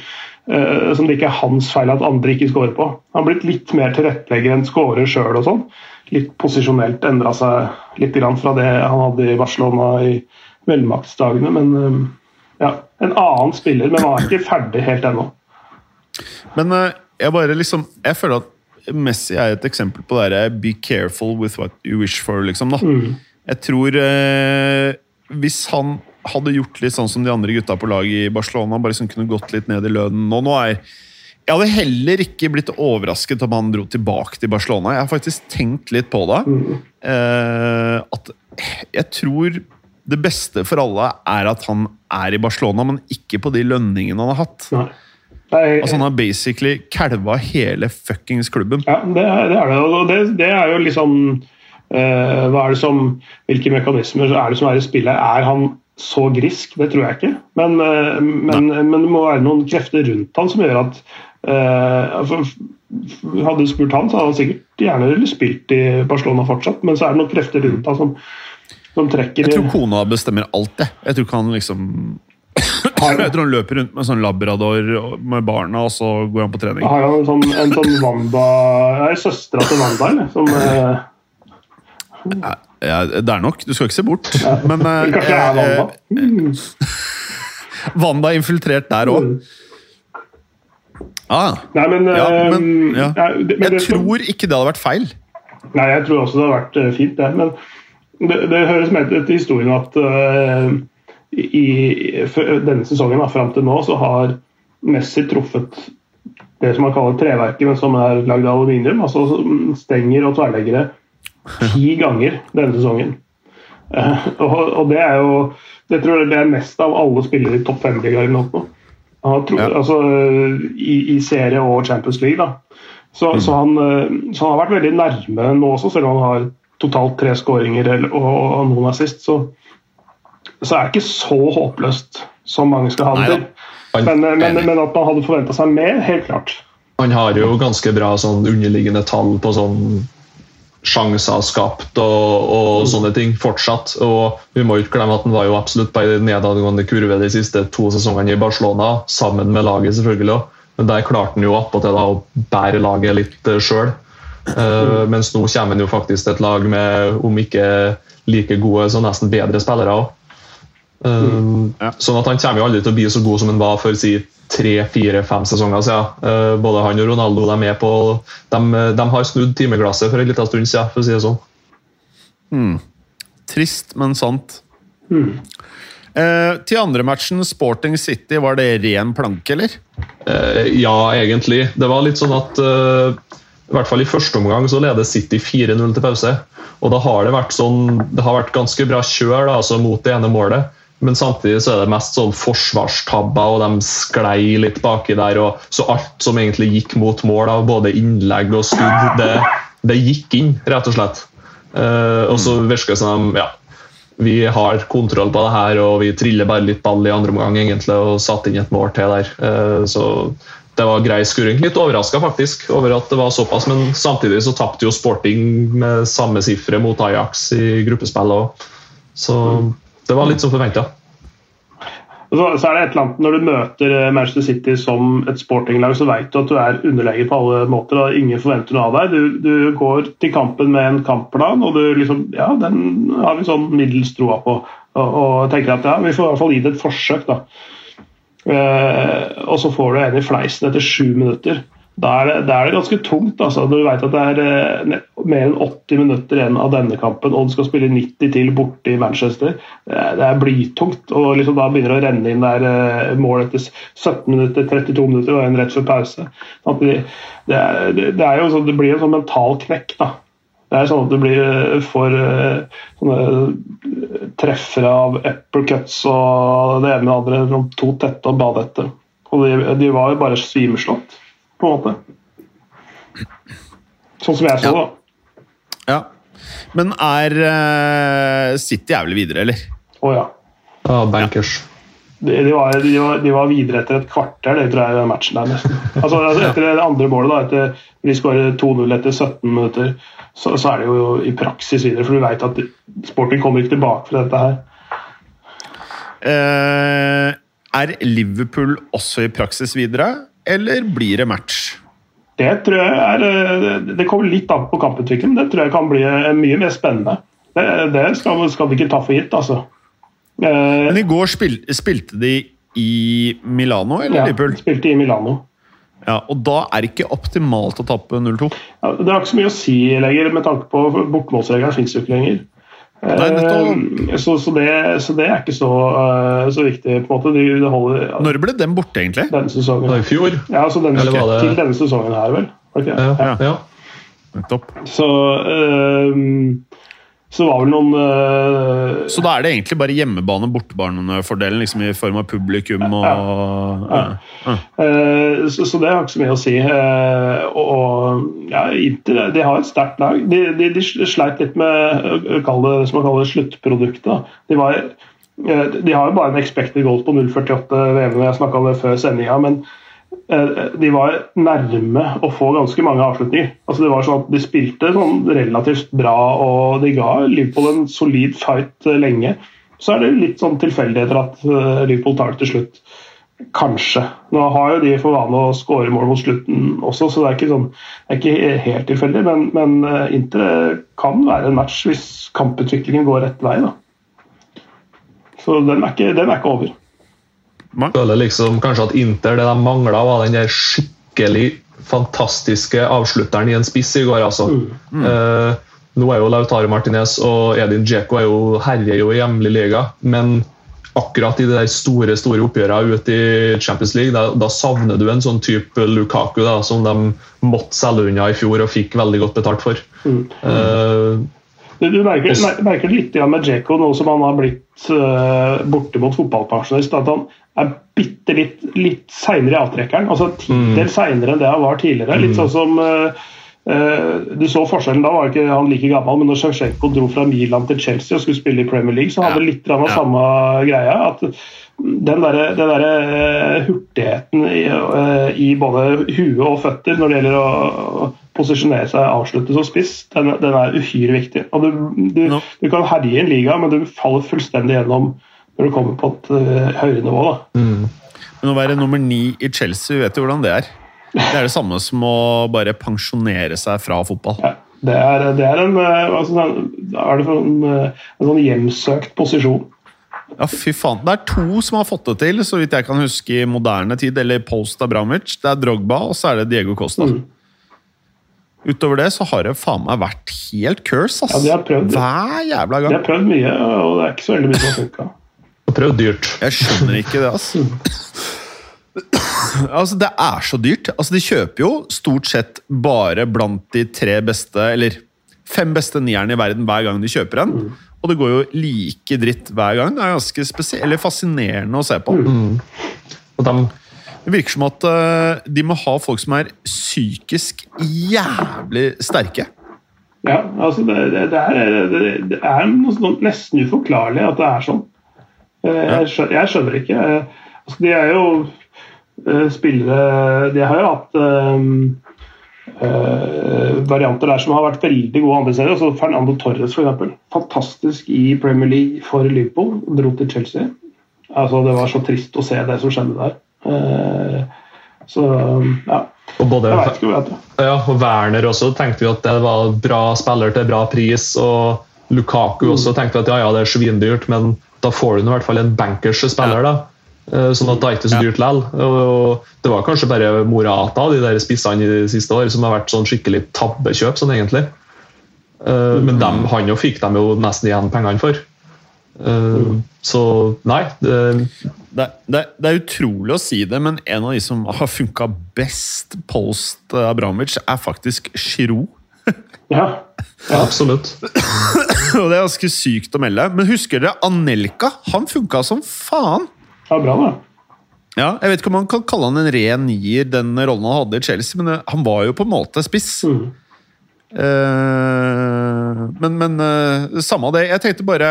uh, som det ikke er hans feil at andre ikke scorer på. Han har blitt litt mer tilrettelegger enn scorer sjøl og sånn. Litt posisjonelt endra seg litt fra det han hadde i Barcelona i velmaktsdagene. Men um, ja, en annen spiller, men han er ikke ferdig helt ennå. Men uh, jeg bare liksom Jeg føler at Messi er et eksempel på det her. be careful with what you wish for. liksom da. Mm. Jeg tror eh, Hvis han hadde gjort litt sånn som de andre gutta på laget i Barcelona, bare liksom kunne gått litt ned i lønnen nå, nå er jeg hadde heller ikke blitt overrasket om han dro tilbake til Barcelona. Jeg har faktisk tenkt litt på det. Mm. Eh, at jeg tror det beste for alle er at han er i Barcelona, men ikke på de lønningene han har hatt. Nei. Altså Han har basically kalva hele fuckings klubben. Ja, det er det. Det. Og det, det, er jo liksom uh, hva er det som, Hvilke mekanismer er det som er i spillet? Er han så grisk? Det tror jeg ikke. Men, uh, men, men, det må være noen krefter rundt han som gjør at uh, Hadde du spurt han, så hadde han sikkert gjerne spilt i Barcelona fortsatt, men så er det noen krefter rundt han som, som trekker Jeg tror kona bestemmer alt, det. Jeg tror ikke han liksom <coughs> jeg tror han løper rundt med sånn labrador med barna, og så går han på trening. Har han en sånn, en sånn Wanda er søstera til Wanda, eller? Som eh... ja, ja, det er nok. Du skal ikke se bort. Ja. Men eh, Kanskje det er Wanda. Mm. <laughs> Wanda er infiltrert der òg. Ah. Nei, men, ja, men, ja. ja. men Jeg tror ikke det hadde vært feil. Nei, jeg tror også det hadde vært eh, fint, det. Men det, det høres med til historien at uh, i, denne sesongen da, fram til nå så har Messi truffet det som man kaller treverket, men som er lagd av aluminium. altså Stenger og tverrleggere ti <laughs> ganger denne sesongen. Uh, og, og, det er jo det tror jeg det er mest av alle spillere i topp fem-ligaen nå. Ja. Altså, i, i, serie og Champions League. da. Så, mm. så, han, eh, så, han, har vært veldig nærme nå også, selv om han har totalt tre skåringer og, og, noen assist. Så, så er det ikke så håpløst som mange skal ha det til. Men, men, men, at man hadde forventa seg mer, helt klart. Han har jo ganske bra sånn underliggende tall på sånn sjanser skapt og, og mm. sånne ting fortsatt. Og vi må ikke glemme at han var jo absolutt på en nedadgående kurve de siste to sesongene i Barcelona, sammen med laget selvfølgelig. Men der klarte han jo attpåtil å bære laget litt eh, sjøl. Uh, mm. mens nå kommer han jo faktisk til et lag med, om ikke like gode, så nesten bedre spillere òg. Um, ja. Sånn at Han kommer jo aldri til å bli så god som han var for si, tre-fire-fem sesonger siden. Uh, både han og Ronaldo de, er på, de, de har snudd timeglasset for en liten stund siden, for å si det sånn. Mm. Trist, men sant. Mm. Uh, til andre matchen, Sporting City, var det ren planke, eller? Uh, ja, egentlig. Det var litt sånn at i hvert fall i første omgang så leder City 4-0 til pause. Og da har det vært sånn, det har vært ganske bra kjør da, altså mot det ene målet. Men samtidig så er det mest sånn forsvarstabber, og de sklei litt baki der. Og, så alt som egentlig gikk mot mål, av både innlegg og skudd, det, det gikk inn, rett og slett. Uh, og så virker det som ja, vi har kontroll på det her, og vi triller bare litt ball i andre omgang egentlig, og satte inn et mål til der. Uh, så det var grei skuring. Litt overraska faktisk over at det var såpass, men samtidig så tapte jo Sporting med samme sifre mot Ajax i gruppespillet òg. Så det var litt som forventa. Så, så er det et eller annet Når du møter eh, Manchester City som et sportinglag, så vet du at du er underlegen på alle måter. og Ingen forventer noe av deg. Du, du, går til kampen med en kampplan, og du liksom Ja, den har vi sånn middels troa på. Og, og, tenker at ja, vi får i hvert fall gi det et forsøk, da. Eh, og så får du en i fleisen etter sju minutter. Da er, det, da er, det, ganske tungt. Altså. Når du vet at det er eh, mer enn 80 minutter igjen av denne kampen, og du skal spille 90 til borte i Manchester. Det er, blytungt. Og liksom da begynner det å renne inn der eh, mål etter 17 minutter, 32 minutter og en rett før pause. Det, er, det, er sånn, det blir en sånn mental knekk. da. Det er sånn at du blir for uh, sånne treffere av uppercuts og det ene og det andre. To tette og badette. Og de, de var jo bare svimeslått, på en måte. Sånn som jeg så det. Ja. Men er uh, City er vel videre, eller? Å ja. Ja, bankers. De, de, var, de, var, de, var, videre etter et kvarter, det tror jeg, den matchen der nesten. Altså, etter det andre målet, da, etter, de skårer 2-0 etter 17 minutter, så, så, er det jo i praksis videre. For du veit at sporten kommer ikke tilbake fra dette her. Uh, er Liverpool også i praksis videre, eller blir det match? Det tror jeg er eh, Det kommer litt an på kamputviklingen. Det tror jeg kan bli eh, mye mer spennende. Det, det skal, skal vi ikke ta for gitt, altså. Eh, Men i går spil, spilte de i Milano, eller ja, Liverpool? spilte i Milano. Ja, og da er det ikke optimalt å tappe 0-2? Ja, det har ikke så mye å si lenger, med tanke på bortemålsregelen fins jo ikke lenger. Nei, så, så, det, så, det, er ikke så, så viktig. på en måte. De, de holder, Når ble den borte, egentlig? Denne sesongen. I fjor? Ja, altså denne, det... Til denne sesongen her, vel. Okay. Ja, ja. Nettopp. Så øh, så noen uh, Så da er det egentlig bare hjemmebane- bortebane-fordelen liksom i form av publikum og ja. ja. Uh, så, så, det har ikke så mye å si. Uh, og ja, Inter de har et sterkt lag. De, de, de, sleit litt med det, som man kaller sluttproduktet. De, var, de har jo bare en expected goal på 0,48 VM, jeg snakka om det før sendinga. men de var nærme å få ganske mange avslutninger. Altså det var sånn at De spilte sånn relativt bra og de ga Liverpool en solid fight eh, lenge. Så er det litt sånn tilfeldigheter at eh, Liverpool tar det til slutt. Kanskje. Nå har jo de for vane å skåre mål mot slutten også, så det er ikke, sånn, det er ikke helt tilfeldig. Men, men Inter kan være en match hvis kamputviklingen går rett vei. Da. Så den er ikke, den er ikke over. Jeg føler liksom kanskje at Inter det de mangla, var den der skikkelig fantastiske avslutteren i en spiss i går. altså. Mm. Eh, nå er jo Lautaro Martinez og Edin Djeko er herjer jo i hjemlig liga, men akkurat i de der store store oppgjørene ute i Champions League, da, da, savner du en sånn type Lukaku da, som de måtte selge unna i fjor og fikk veldig godt betalt for. Mm. Uh, du, du merker, merker, litt med Djeko nå som han har blitt uh, borte mot fotballpensjonist. At han er bitte litt, litt seinere i avtrekkeren. Altså tittel mm. seinere enn det han var tidligere. Litt mm. sånn som uh, Du så forskjellen da, var ikke han like gammel, men når Sjevtsjenko dro fra Milan til Chelsea og skulle spille i Premier League, så hadde ja. litt av ja. samme greia. at den derre der uh, hurtigheten i, uh, i, både huet og føtter når det gjelder å posisjonere seg avslutte som spiss, den, den, er uhyre viktig. Du, du, no. du kan herje i en liga, men du faller fullstendig gjennom når du kommer på et uh, høyere nivå. Da. Mm. Men å være nummer ni i Chelsea, vet du hvordan det er? Det er det samme som å bare pensjonere seg fra fotball. Ja, det, er, det er en, altså, er det en, en sånn hjemsøkt posisjon. Ja, fy faen. Det er to som har fått det til, så vidt jeg kan huske i moderne tid. Eller post Abramovic. Det er Drogba, og så er det Diego Costa. Mm. Utover det så har det faen meg vært helt curse, ass. Ja, de har prøvd, Hver jævla gang. De har prøvd mye, og det er ikke så veldig mye som har funka. Prøvd dyrt. Jeg skjønner ikke det, altså. <laughs> altså, det er så dyrt. Altså, de kjøper jo stort sett bare blant de tre beste, eller fem beste nierne i verden hver gang de kjøper en. Mm. Og det går jo like dritt hver gang. Det er ganske eller fascinerende å se på. Mm. Og de det virker som at uh, de må ha folk som er psykisk jævlig sterke. Ja, altså det, det, det er, det, er nesten uforklarlig at det er sånn. Uh, jeg, skjønner, jeg, skjønner, ikke. Uh, altså de er jo spillere De har jo hatt varianter der som har vært veldig gode andre steder. Altså Fernando Torres, f.eks. Fantastisk i Premier League for Liverpool. Dro til Chelsea. Altså, det var så trist å se det som skjedde der. Uh, så ja. Og både, jeg vet ikke hva det ja, og Werner også tenkte vi at det var bra spiller til bra pris. og Lukaku også mm. tenkte at ja, ja, det er svindyrt, men da får du i hvert fall en bankers spiller. da eh, Sånn at det er ikke så dyrt likevel. Det var kanskje bare Morata de der spissene i de siste år som har vært sånn skikkelig tabbekjøp. sånn egentlig. Eh, men dem, han jo fikk dem jo nesten igjen pengene for. Så nei. Det, det, det, det, er utrolig å si det, men en av de som har funka best post Abramovic, er faktisk Giroud. Ja. Ja, absolutt. <coughs> Og det er ganske sykt å melde. Men husker dere Anelka? Han funka som faen! ja, bra, da. Ja, jeg vet ikke om man kan kalle han en ren nier, den rollen han hadde i Chelsea, men eh, han var jo på en måte spiss. Mm. Uh, men men uh, samme av det. Jeg tenkte bare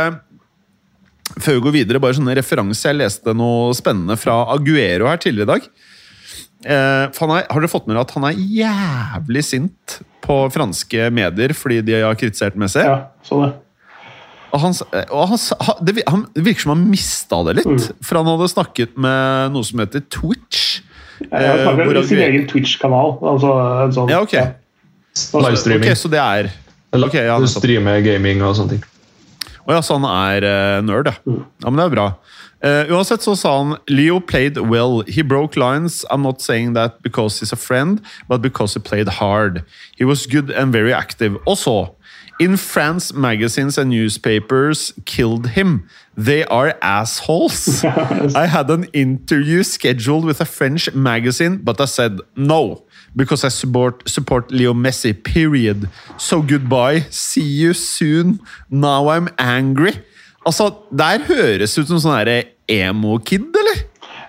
Før vi går videre, bare sånne referanser. Jeg leste noe spennende fra Aguero her tidligere i dag. Eh, for han er, har dere fått med dere at han er jævlig sint på franske medier fordi de har kritisert Messi? Ja, sånn det. Og han, og han, det, han det virker som han mista det litt. Mm. For han hadde snakket med noe som heter Twitch. Jeg har Eh, hvor sin egen Twitch-kanal. Altså, en sånn, Ja, ok. Livestreaming. Okay, så det er okay, ja, du streamer gaming og sånne ting. Å ja, så han er uh, nerd, ja. Mm. Ja, men det er bra. Eh, uansett så sa han Leo played well. He broke lines. I'm not saying that because he's a friend, but because he played hard. He was good and very active. Also, In France, magazines and newspapers killed him. They are assholes. <laughs> I had an interview scheduled with a French magazine, but I said no. Because I support, support Leo Messi, period. So goodbye. See you soon. Now I'm angry. Altså, Der høres ut som sånn emo-kid, eller?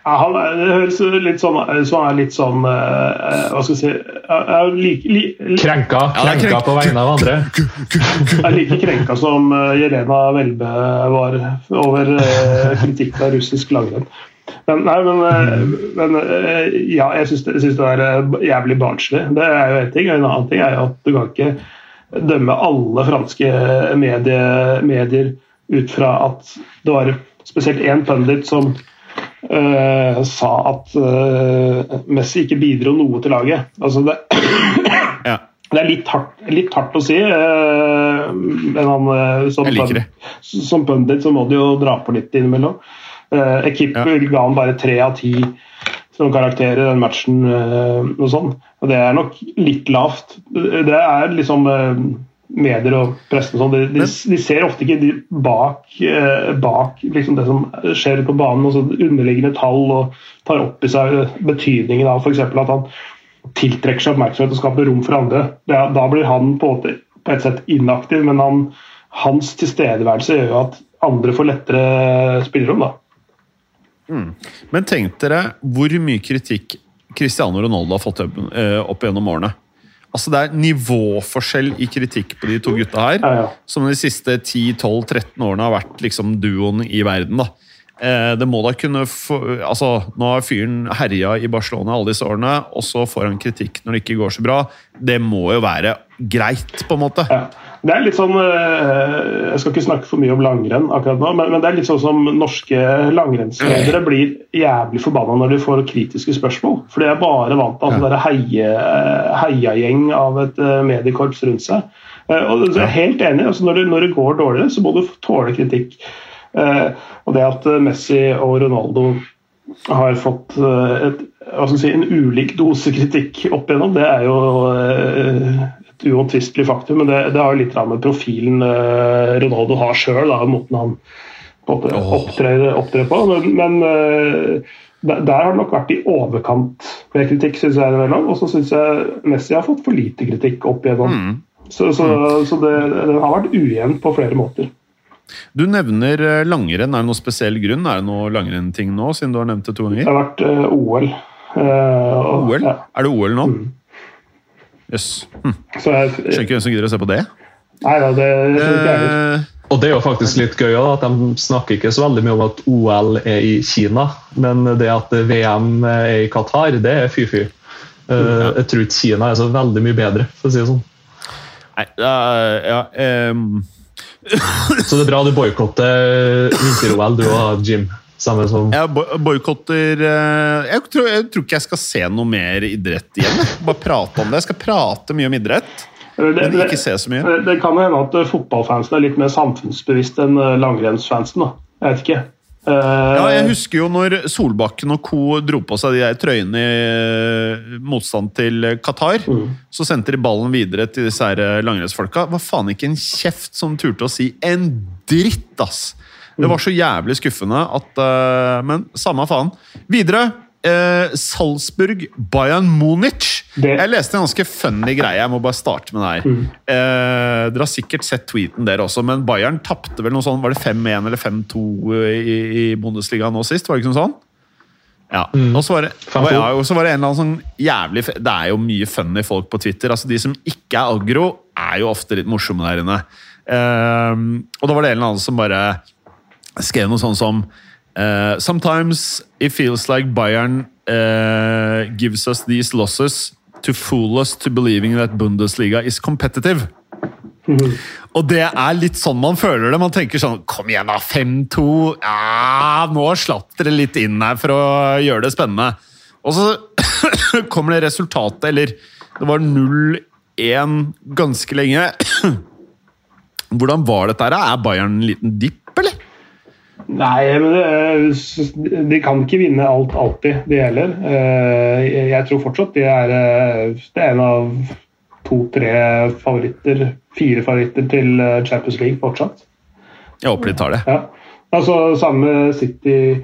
Ja, han er, det høres litt sånn så han er litt sånn uh, Hva skal jeg si er, like, li, li, Krenka, Ja, krenka krenk- på vegne av andre. <laughs> Jeg er like krenka som uh, Jelena Welbe var over uh, kritikk av russisk langrenn. Men, nei, men, eh, men eh, ja, jeg syns det, det er eh, jævlig barnslig. Det er jo én ting. og En annen ting er jo at du kan ikke dømme alle franske medie, medier ut fra at det var spesielt én pundit som uh, sa at uh, Messi ikke bidro noe til laget. Altså det, Ja. det er litt hardt, litt hardt å si, uh, men han, eh, som, Jeg liker det. pund- som pundit så må du jo dra på litt innimellom. Uh, Ekip Ja. ga han bare tre av ti som karakter i den matchen. Eh, og sånn. Og det er nok litt lavt. Det er liksom eh, medier og pressen og sånn, de, de, de ser ofte ikke de bak, eh, bak liksom det som skjer på banen, altså underliggende tall, og tar opp i seg betydningen av f.eks. at han tiltrekker seg oppmerksomhet og skaper rom for andre. Er, da blir han på, på et sett inaktiv, men han, hans tilstedeværelse gjør jo at andre får lettere spillerom. da. Men tenk dere hvor mye kritikk Cristiano Ronaldo har fått opp, eh, opp gjennom årene. Altså Det er nivåforskjell i kritikk på de to gutta her, Ja, ja. som de siste 10-12-13 årene har vært liksom duoen i verden. da. Eh, det må da kunne få, altså Nå har fyren herja i Barcelona alle disse årene, og så får han kritikk når det ikke går så bra. Det må jo være greit, på en måte. Ja. Det er litt sånn eh, Jeg skal ikke snakke for mye om langrenn akkurat nå, men, det er litt sånn som norske langrennsledere blir jævlig forbanna når de får kritiske spørsmål. For de er bare vant til altså, ja. heie, heiagjeng av et eh, mediekorps rundt seg. Eh, og så er jeg helt enig. Altså, når, det, når det går dårligere, så må du tåle kritikk. Eh, og det at eh, Messi og Ronaldo har fått eh, et, si, en ulik dose kritikk opp igjennom, det er jo eh, et uomtvistelig faktum. Men det, det har jo litt med profilen eh, Ronaldo har sjøl, måten han måte opptrer, opptrer på. Men, men eh, der, har det nok vært i overkant med kritikk, syns jeg. innimellom. Og så syns jeg Messi har fått for lite kritikk opp igjennom. Mm. Så, så, så det, det har vært ujevnt på flere måter. Du nevner eh, langrenn. Er det noen spesiell grunn? Er det noe langrenn-ting nå, siden du har nevnt det to ganger? Det har vært uh, OL. Uh, og- OL? Ja. Er det OL nå? Mm. Jøss. Hm. Skjønner ikke hvem som gidder å se på det. nei da, det, det. Eh, Og det er jo faktisk litt gøy også, at De snakker ikke så veldig mye om at OL er i Kina, men det at VM er i Qatar, det er fy-fy. Eh, Jeg tror ikke Kina er så veldig mye bedre, for å si det sånn. nei, uh, ja um. Så det er bra du boikotter vinter-OL, du og Jim. Samme som Jeg bo- boikotter eh, jeg, tror- jeg tror ikke jeg skal se noe mer idrett igjen. Bare prate om det. Jeg skal prate mye om idrett, Det, men ikke se så mye. det, det kan hende at eh, fotballfansen er litt mer samfunnsbevisst enn eh, langrennsfansen. da. Jeg vet ikke. Uh, Ja, jeg husker jo når Solbakken og co. dro på seg de der trøyene i eh, motstand til Qatar. Mm. Så sendte de ballen videre til disse her eh, langrennsfolka. Var faen ikke en kjeft som turte å si en dritt, ass! Det var så jævlig skuffende at uh, Men samme faen. Videre. eh, Salzburg Bayern Munich. Det- Jeg leste en ganske funny greie. Jeg må bare starte med det her. Eh, dere har sikkert sett tweeten dere også, men Bayern tapte vel noe sånn Var det 5-1 eller 5-2 i, i Bundesliga nå sist? Var det ikke noe sånn? Ja. Og så var, det, 5-2. ja, var det en eller annen sånn jævlig Det er jo mye funny folk på Twitter. altså De som ikke er aggro, er jo ofte litt morsomme der inne. Ehm, og da var det en eller annen som bare skrev noe sånn som uh, Sometimes it feels like Bayern uh, gives us these losses to fool us to believing that Bundesliga is competitive. Og det er litt sånn man føler det. Man tenker sånn Kom igjen, da! 5-2. Ja, nå slapp dere litt inn her for å gjøre det spennende. Og så <coughs> kommer det resultatet, eller det var 0-1 ganske lenge. <coughs> Hvordan var dette? her? Er Bayern en liten dipp? Nei, men er- de kan ikke vinne alt alltid, de heller. Eh, Jeg tror fortsatt de er, eh, det er en av to-tre favoritter, fire favoritter til eh, Champions League fortsatt. Jeg håper de tar det. Ja. Altså samme City,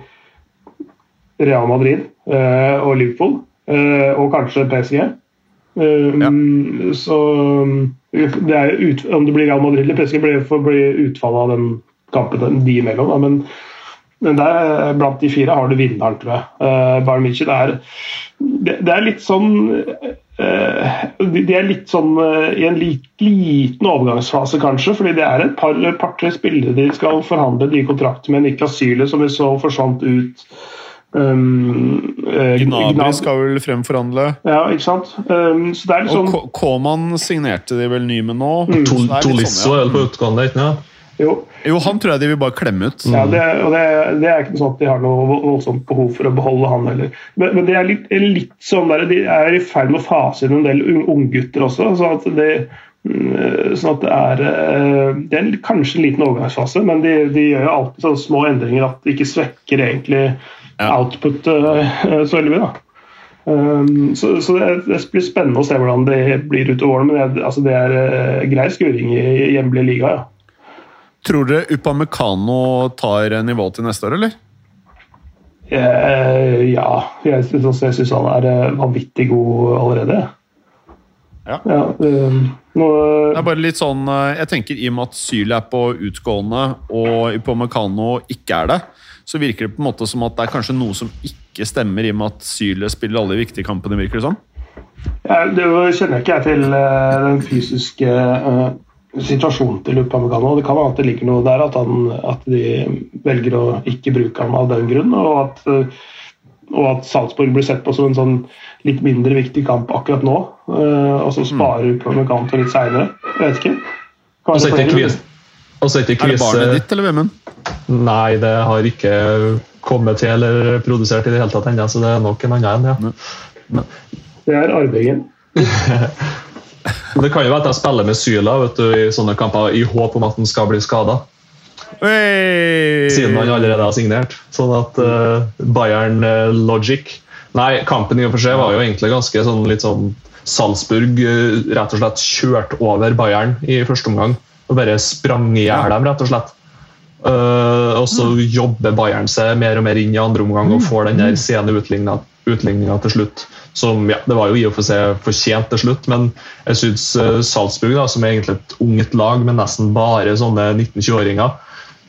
Real Madrid eh, og Liverpool, eh, og kanskje PSG. Ja. Så det er ut, Om det blir Real Madrid eller PSG, blir, får bli utfallet av den kampen de imellom. Da. Men, men der, blant de fire har du vinneren, tror jeg. Uh, Bayern München er det, det er litt sånn uh, de er litt sånn uh, i en lit, liten overgangsfase, kanskje. fordi det er et par-tre par, spillere de skal forhandle nye kontrakter med. Niklas Syle, som vi så forsvant ut. Um, eh, Gnabry Gnab- skal vel fremforhandle. Ja, ikke sant? Um, så det er litt Og sånn K- Koman signerte de vel ny med nå. Mm. Så det litt Tolisso sånn, er vel på utgående, ikke sant? Jo, Jo, han tror jeg de vil bare klemme ut. ja, det, og det, det er ikke sånn at de har noe voldsomt behov for å beholde han heller. Men, men det er litt, litt sånn der, de er i ferd med å fase inn en del ung- unggutter også. sånn at det mm, Sånn at det er, eh, det er kanskje en liten overgangsfase, men de, de gjør jo alltid sånne små endringer at det ikke svekker egentlig Ja. outputet eh, så veldig mye. Um, så så det, det blir spennende å se hvordan det blir utover årene men det, altså det er eh, grei skuring i, i hjemlig liga. ja. Tror dere Upamecano tar nivået til neste år, eller? Eh, ja, jeg syns, han er eh, vanvittig god allerede. Ja. eh, nå, Det er bare litt sånn, jeg tenker I og med at Syl er på utgående og Upamecano ikke er det, så virker det på en måte som at det er kanskje noe som ikke stemmer, i og med at Syle spiller alle de viktige kampene, virker det som. ja, det kjenner ikke jeg til den fysiske situasjonen til Upamecano. Det kan være at det ligger noe der, at, han, at de velger å ikke bruke ham av den grunn. Og at, og at Salzburg blir sett på som en sånn litt mindre viktig kamp akkurat nå. eh, og så sparer Upamecano til litt seinere. Jeg vet ikke. Og så Er det barnet ditt, eller hvem? Nei, det har ikke kommet til eller produsert i det hele tatt ennå, så det er nok en annen en. ja. Det er arvingen. <laughs> Det kan jo være at jeg spiller med Syla vet du, i sånne kamper i håp om at han skal bli skada, siden han allerede har signert. Sånn at uh, Bayern uh, Logic Nei, kampen i og for seg var jo egentlig ganske sånn litt sånn Salzburg uh, rett og slett kjørte over Bayern i første omgang. Og bare sprang i hjel dem, rett og slett. Og så jobber Bayern seg mer og mer inn i andre omgang og får den der sene utligninga utligninga til slutt. Som, ja, det var jo i og for seg fortjent til slutt, men jeg syns Salzburg, da, som er egentlig et ungt lag med nesten bare sånne 19-20-åringer,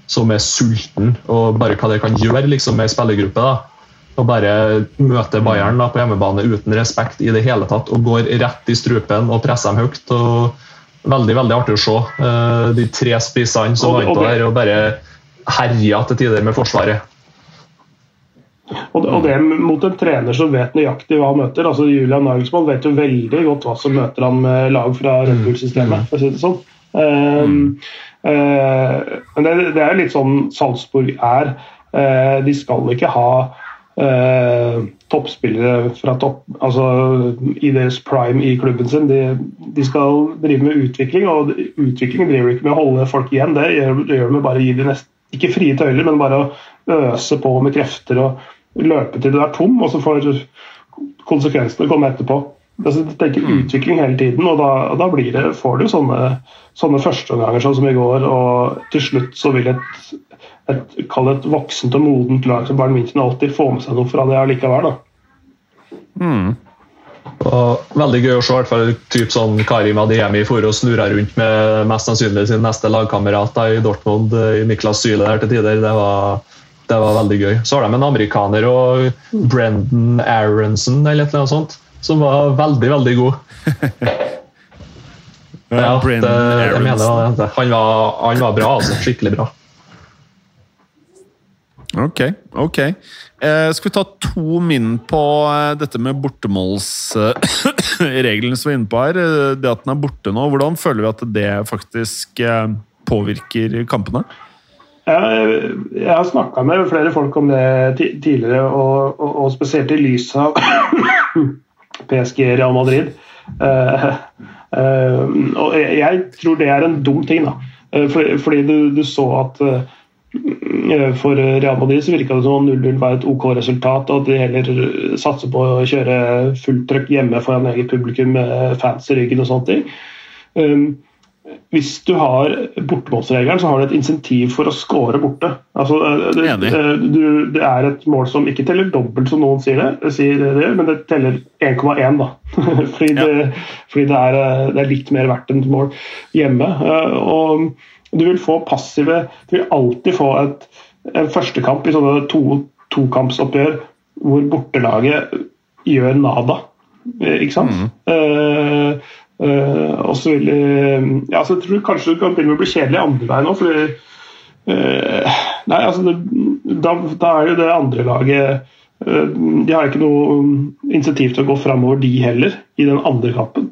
som er sulten og bare hva det kan gjøre liksom, med spillergruppe. da, og bare møte Bayern da, på hjemmebane uten respekt i det hele tatt og går rett i strupen og presser dem høyt. og Veldig veldig artig å se. eh, de tre spissene som var innpå der og bare herja til tider med Forsvaret. Og og det mot en trener som vet nøyaktig hva han møter. altså Julian Nagelsmann vet jo veldig godt hva som møter han med lag fra Red Bull-systemet. for å si det sånn. Um, uh, men det, det er litt sånn Salzburg er. Uh, de skal ikke ha uh, toppspillere fra topp, altså i deres prime i klubben sin. De, de skal drive med utvikling, og utvikling driver ikke med å holde folk igjen. Det gjør, det gjør de med bare å gi de nest, ikke frie tøyler, men bare å øse på med krefter og løpe til du er tom, og så får konsekvensene komme etterpå. Altså, er tenker utvikling hele tiden, og da, og da blir det, får du sånne, sånne førsteomganger sånn som i går, og til slutt så vil et, et, et voksent og modent lag som Bayern München alltid få med seg noe fra det allikevel. da. Og veldig gøy å se i hvert fall typ sånn Karim Adiemi for å snurre rundt med mest sannsynlig sin neste lagkamerat i Dortmund, i Niklas Syle der til tider. Det var, det var veldig gøy. Så har de en amerikaner og Brendan Aronson eller noe sånt, som var veldig, veldig god. <laughs> Ja, det, jeg mener det. Han var, han var bra, altså. Skikkelig bra. Ok, ok. Eh, skal vi ta to min på eh, dette med bortemålsregelen <coughs> som vi er inne på her? Eh, Det at den er borte nå, hvordan føler vi at det faktisk eh, påvirker kampene? Jeg, har snakka med flere folk om det tidligere, og, og, og spesielt i lys av <coughs> PSG Real Madrid. Uh, uh, og jeg, tror det er en dum ting, da. Eh, fordi, fordi du, du så at uh, for Real Madrid så virka det som om 0-0 var et OK resultat, og at de heller satser på å kjøre fullt trøkk hjemme foran eget publikum med fans i ryggen og sånne ting. Um, hvis du har bortemålsregelen, så har du et insentiv for å score borte. Altså, det, Enig. du, det er et mål som ikke teller dobbelt, som noen sier det, sier det men det teller 1,1. da. <laughs> fordi det, fordi det, er, det er litt mer verdt enn et mål hjemme. Eh, Og du vil få passive Du vil alltid få et, en førstekamp i sånne to, tokampsoppgjør hvor bortelaget gjør nada. Eh, Ikke sant? Eh, eh, og så vil eh, ja, så Jeg tror kanskje det kan begynne å bli kjedelig andre veien òg, fordi uh, Nei, altså det, da, da er jo det andre laget uh, De har ikke noe insentiv til å gå framover, de heller, i den andre kampen.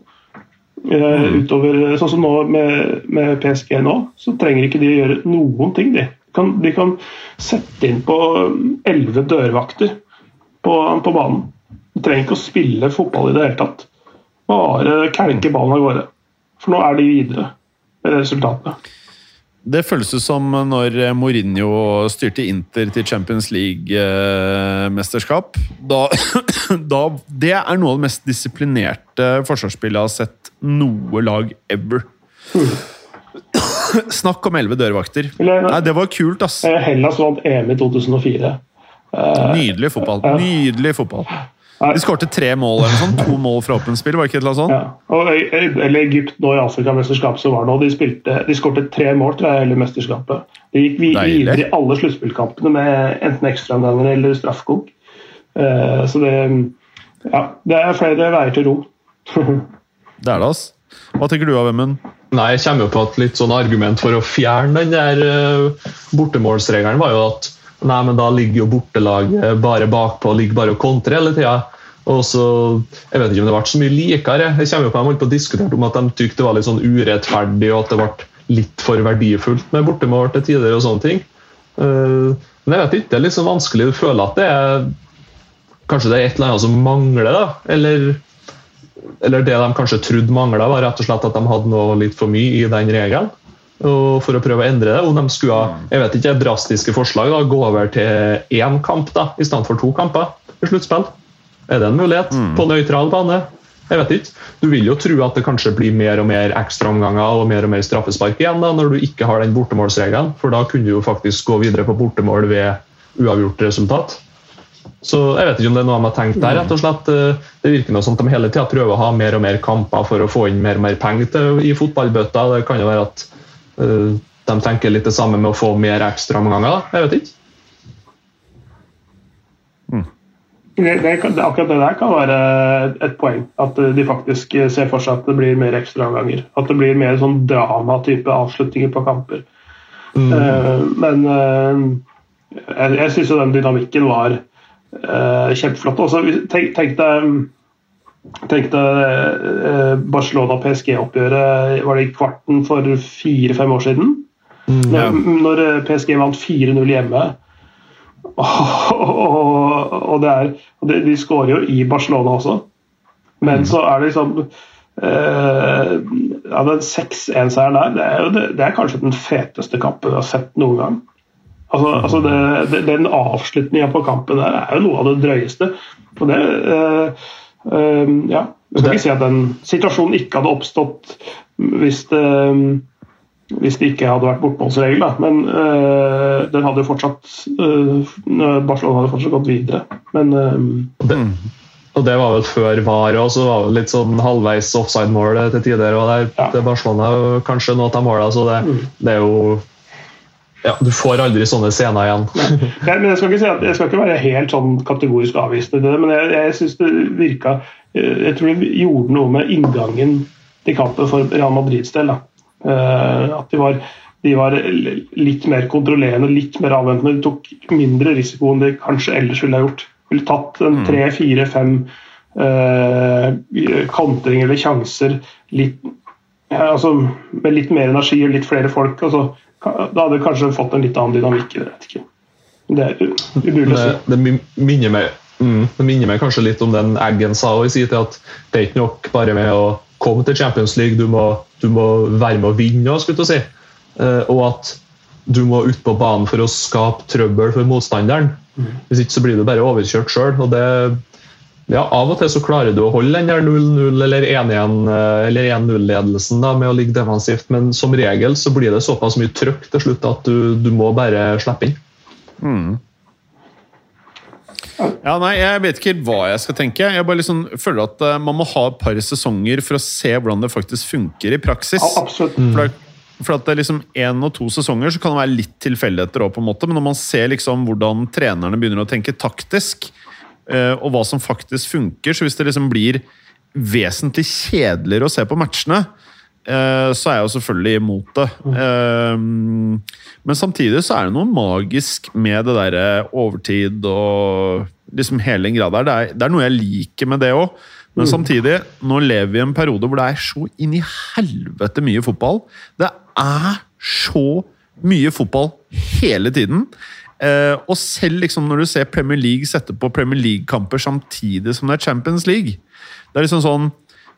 Mm. utover, sånn som nå med, med PSG nå, så trenger ikke de å gjøre noen ting. De kan, de kan sette inn på elleve dørvakter på, på banen. De trenger ikke å spille fotball i det hele tatt. Bare kelke ballen av gårde. For nå er de videre med resultatene. Det føles ut som når Mourinho styrte Inter til Champions League-mesterskap. Da, <coughs> da, det er noe av det mest disiplinerte forsvarsspillet jeg har sett noe lag ever. Snakk om elleve dørvakter. Eller- Nei, det var kult, ass. Eh, Hellas vant EM i 2004. Nydelig fotball. Nydelig fotball. De skårte tre mål eller sånn. To mål fra åpent spill, var det ikke et eller annet sånt? Ja. Og, eh, eller Egypt nå i Afrikamesterskapet som var nå. De, spilte, de skårte tre mål tror jeg, hele mesterskapet. De gikk videre i alle sluttspillkampene med enten ekstraomganger eller straffekonk. Uh, så det Ja, det er flere veier til ro. <laughs> Det er det, ass. Hva tenker du av Vemund? Nei, jeg kommer jo på et litt sånn argument for å fjerne den der uh, bortemålsregelen var jo at nei, men da ligger jo bortelaget bare bakpå, ligger bare og kontrer hele tida. Og så, Jeg vet ikke om det ble så mye likere. Jeg kommer jo på jeg på å diskutere om at de tykte det var litt sånn urettferdig og at det ble litt for verdifullt med bortemål til tider og sånne ting. Eh, Men jeg vet ikke, det er litt sånn vanskelig. Du føler at det er Kanskje det er et eller annet som mangler, da? Eller eller det de kanskje trodde mangla, var rett og slett at de hadde noe litt for mye i den regelen. Og For å prøve å endre det, om de skulle ha jeg vet ikke, drastiske forslag, da, gå over til én kamp da, i stedet for to kamper i sluttspill. Er det en mulighet på nøytral bane? Jeg vet ikke. Du vil jo tro at det kanskje blir mer og mer ekstraomganger og mer og mer straffespark igjen da, når du ikke har den bortemålsregelen, for da kunne du jo faktisk gå videre på bortemål ved uavgjort resultat. Så jeg vet ikke om det er noe de har tenkt der. rett og slett. Eh, Det virker noe som at de hele tida prøver å ha mer og mer kamper for å få inn mer og mer penger i fotballbøtta. Det kan jo være at de tenker litt det samme med å få mer ekstraomganger. Jeg vet ikke. Det, det, akkurat det der kan være et poeng. At de faktisk ser for seg at det blir mer ekstraomganger. At det blir mer sånn dramatype avslutninger på kamper. Eh, men uh, jeg, jeg syns jo den dynamikken var uh, kjempeflott. Også, tenk, tenk deg Tenk deg eh, Barcelona-PSG-oppgjøret var det i kvarten for fire-fem år siden. Når, når eh, PSG vant 4-0 hjemme. Og, <laughs> og, det er, det, de skårer jo i Barcelona også, men så er det liksom eh, ja, Den 6-1-seieren der, det er, det, det er kanskje den feteste kampen jeg har sett noen gang. Altså, altså det, Den avslutninga på kampen der er jo noe av det drøyeste. Og det eh, eh, ja, Jeg skal ikke si at den situasjonen ikke hadde oppstått hvis det hvis det ikke hadde vært bortmålsregel. Men øh, den hadde jo fortsatt øh, Barcelona hadde fortsatt gått videre. Men øh, Det, og Og det var vel før VAR og så var det litt sånn halvveis offside-mål til tider. og der, Ja. det Barcelona kanskje noe av målene, så det, Mm. det er jo ja, Du får aldri sånne scener igjen. Nei, men jeg skal, ikke si at, jeg skal ikke være helt sånn kategorisk avvisende til det, men jeg, jeg synes det virka eh, Jeg tror det gjorde noe med inngangen til kampen for Real Madrids del. Eh, At de var, de var litt mer kontrollerende, litt mer avventende. De tok mindre risiko enn de kanskje ellers ville ha gjort. Ville tatt en tre, fire, fem kantringer eller sjanser litt, ja, altså, med litt mer energi og litt flere folk. Altså, da hadde det kanskje fått en litt annen dynamikk. Jeg vet ikke. Det er umulig å si. Det, det minner meg mm, det minner meg kanskje litt om den Eggen sa i sin tid, at det er ikke nok bare med å komme til Champions League, du må, du må være med å vinne òg, skulle jeg si. Eh, og at du må ut på banen for å skape trøbbel for motstanderen. Hvis ikke så blir du bare overkjørt sjøl. Og det ja, Av og til så klarer du å holde den der 0-0 eller 1-1 eh, eller 1-0-ledelsen da, med å ligge defensivt, men som regel så blir det såpass mye trøkk til slutt at du, du må bare slippe inn. Ja, nei, Jeg vet ikke helt hva jeg skal tenke. Jeg bare liksom føler at eh, Man må ha et par sesonger for å se hvordan det faktisk funker i praksis. Ja, absolutt. For, for at det er liksom én og to sesonger så kan det være litt tilfeldigheter måte, men når man ser liksom hvordan trenerne begynner å tenke taktisk, og hva som faktisk funker, så hvis det liksom blir vesentlig kjedeligere å se på matchene, eh, så er jeg jo selvfølgelig imot det. Eh, Men samtidig så er det noe magisk med det derre overtid og liksom hele den greia der. Det er, det er noe jeg liker med det òg. Men samtidig, nå lever vi i en periode hvor det er så inn i helvete mye fotball. Det er så mye fotball hele tiden. Eh, og selv liksom når du ser Premier League sette på Premier League-kamper samtidig som det er Champions League Det er liksom sånn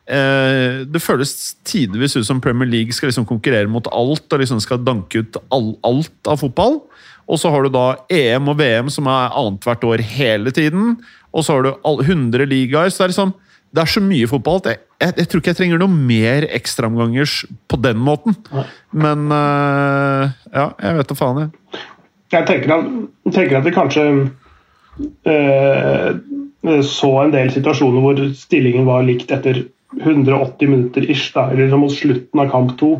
eh, Det føles tidvis ut som Premier League skal liksom konkurrere mot alt og liksom skal danke ut all, alt av fotball. Og så har du da EM og VM som er annethvert år hele tiden. Og så har du all, 100 ligaer. så Det er liksom det er så mye fotball at jeg, jeg, jeg tror ikke jeg trenger noe mer ekstraomgangers på den måten. Men eh, ja, jeg vet da faen, jeg. Jeg tenker jeg tenker at vi kanskje øh, så en del situasjoner hvor stillingen var likt etter 180 minutter ish, da, eller mot slutten av kamp to.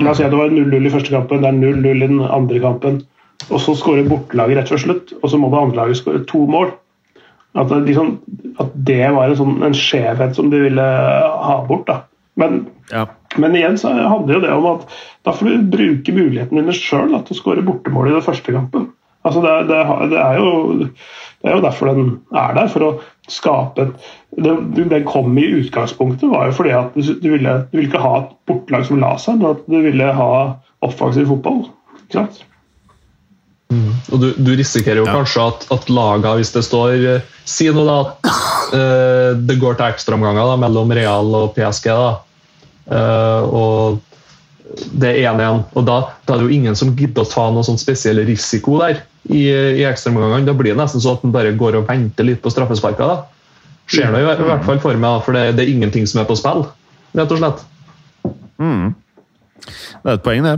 La oss si at det var 0-0 i første kampen, det er 0-0 i den andre kampen. Og så skårer bortelaget rett før slutt, og så må det andre laget skåre to mål. At det, liksom, at det var en, sånn, en skjevhet som de ville ha bort. da. Men Ja. Men igjen så handler jo det om at da får du bruke muligheten dine sjøl til å skåre bortemål i den første kampen. Altså det, er- det, det, er jo, det er jo derfor den er der, for å skape Den kom i utgangspunktet var jo fordi at du, du, ville, du ville ikke ha et bortelag som la seg, men at du ville ha offensiv fotball. Ikke sant? Og du, du risikerer jo Ja. kanskje at, at laga, hvis det står eh, Si nå da at uh, det går til ekstraomganger mellom Real og PSG, da. Eh, og det er 1-1. Og da, da er det jo ingen som gidder å ta noe sånn spesiell risiko der i, i ekstraomgangene. Da blir det nesten sånn at en bare går og venter litt på straffesparka. da. Skjer det i, hvert- i hvert fall for meg, da, for det, det er ingenting som er på spill, rett og slett. Det er et poeng, det.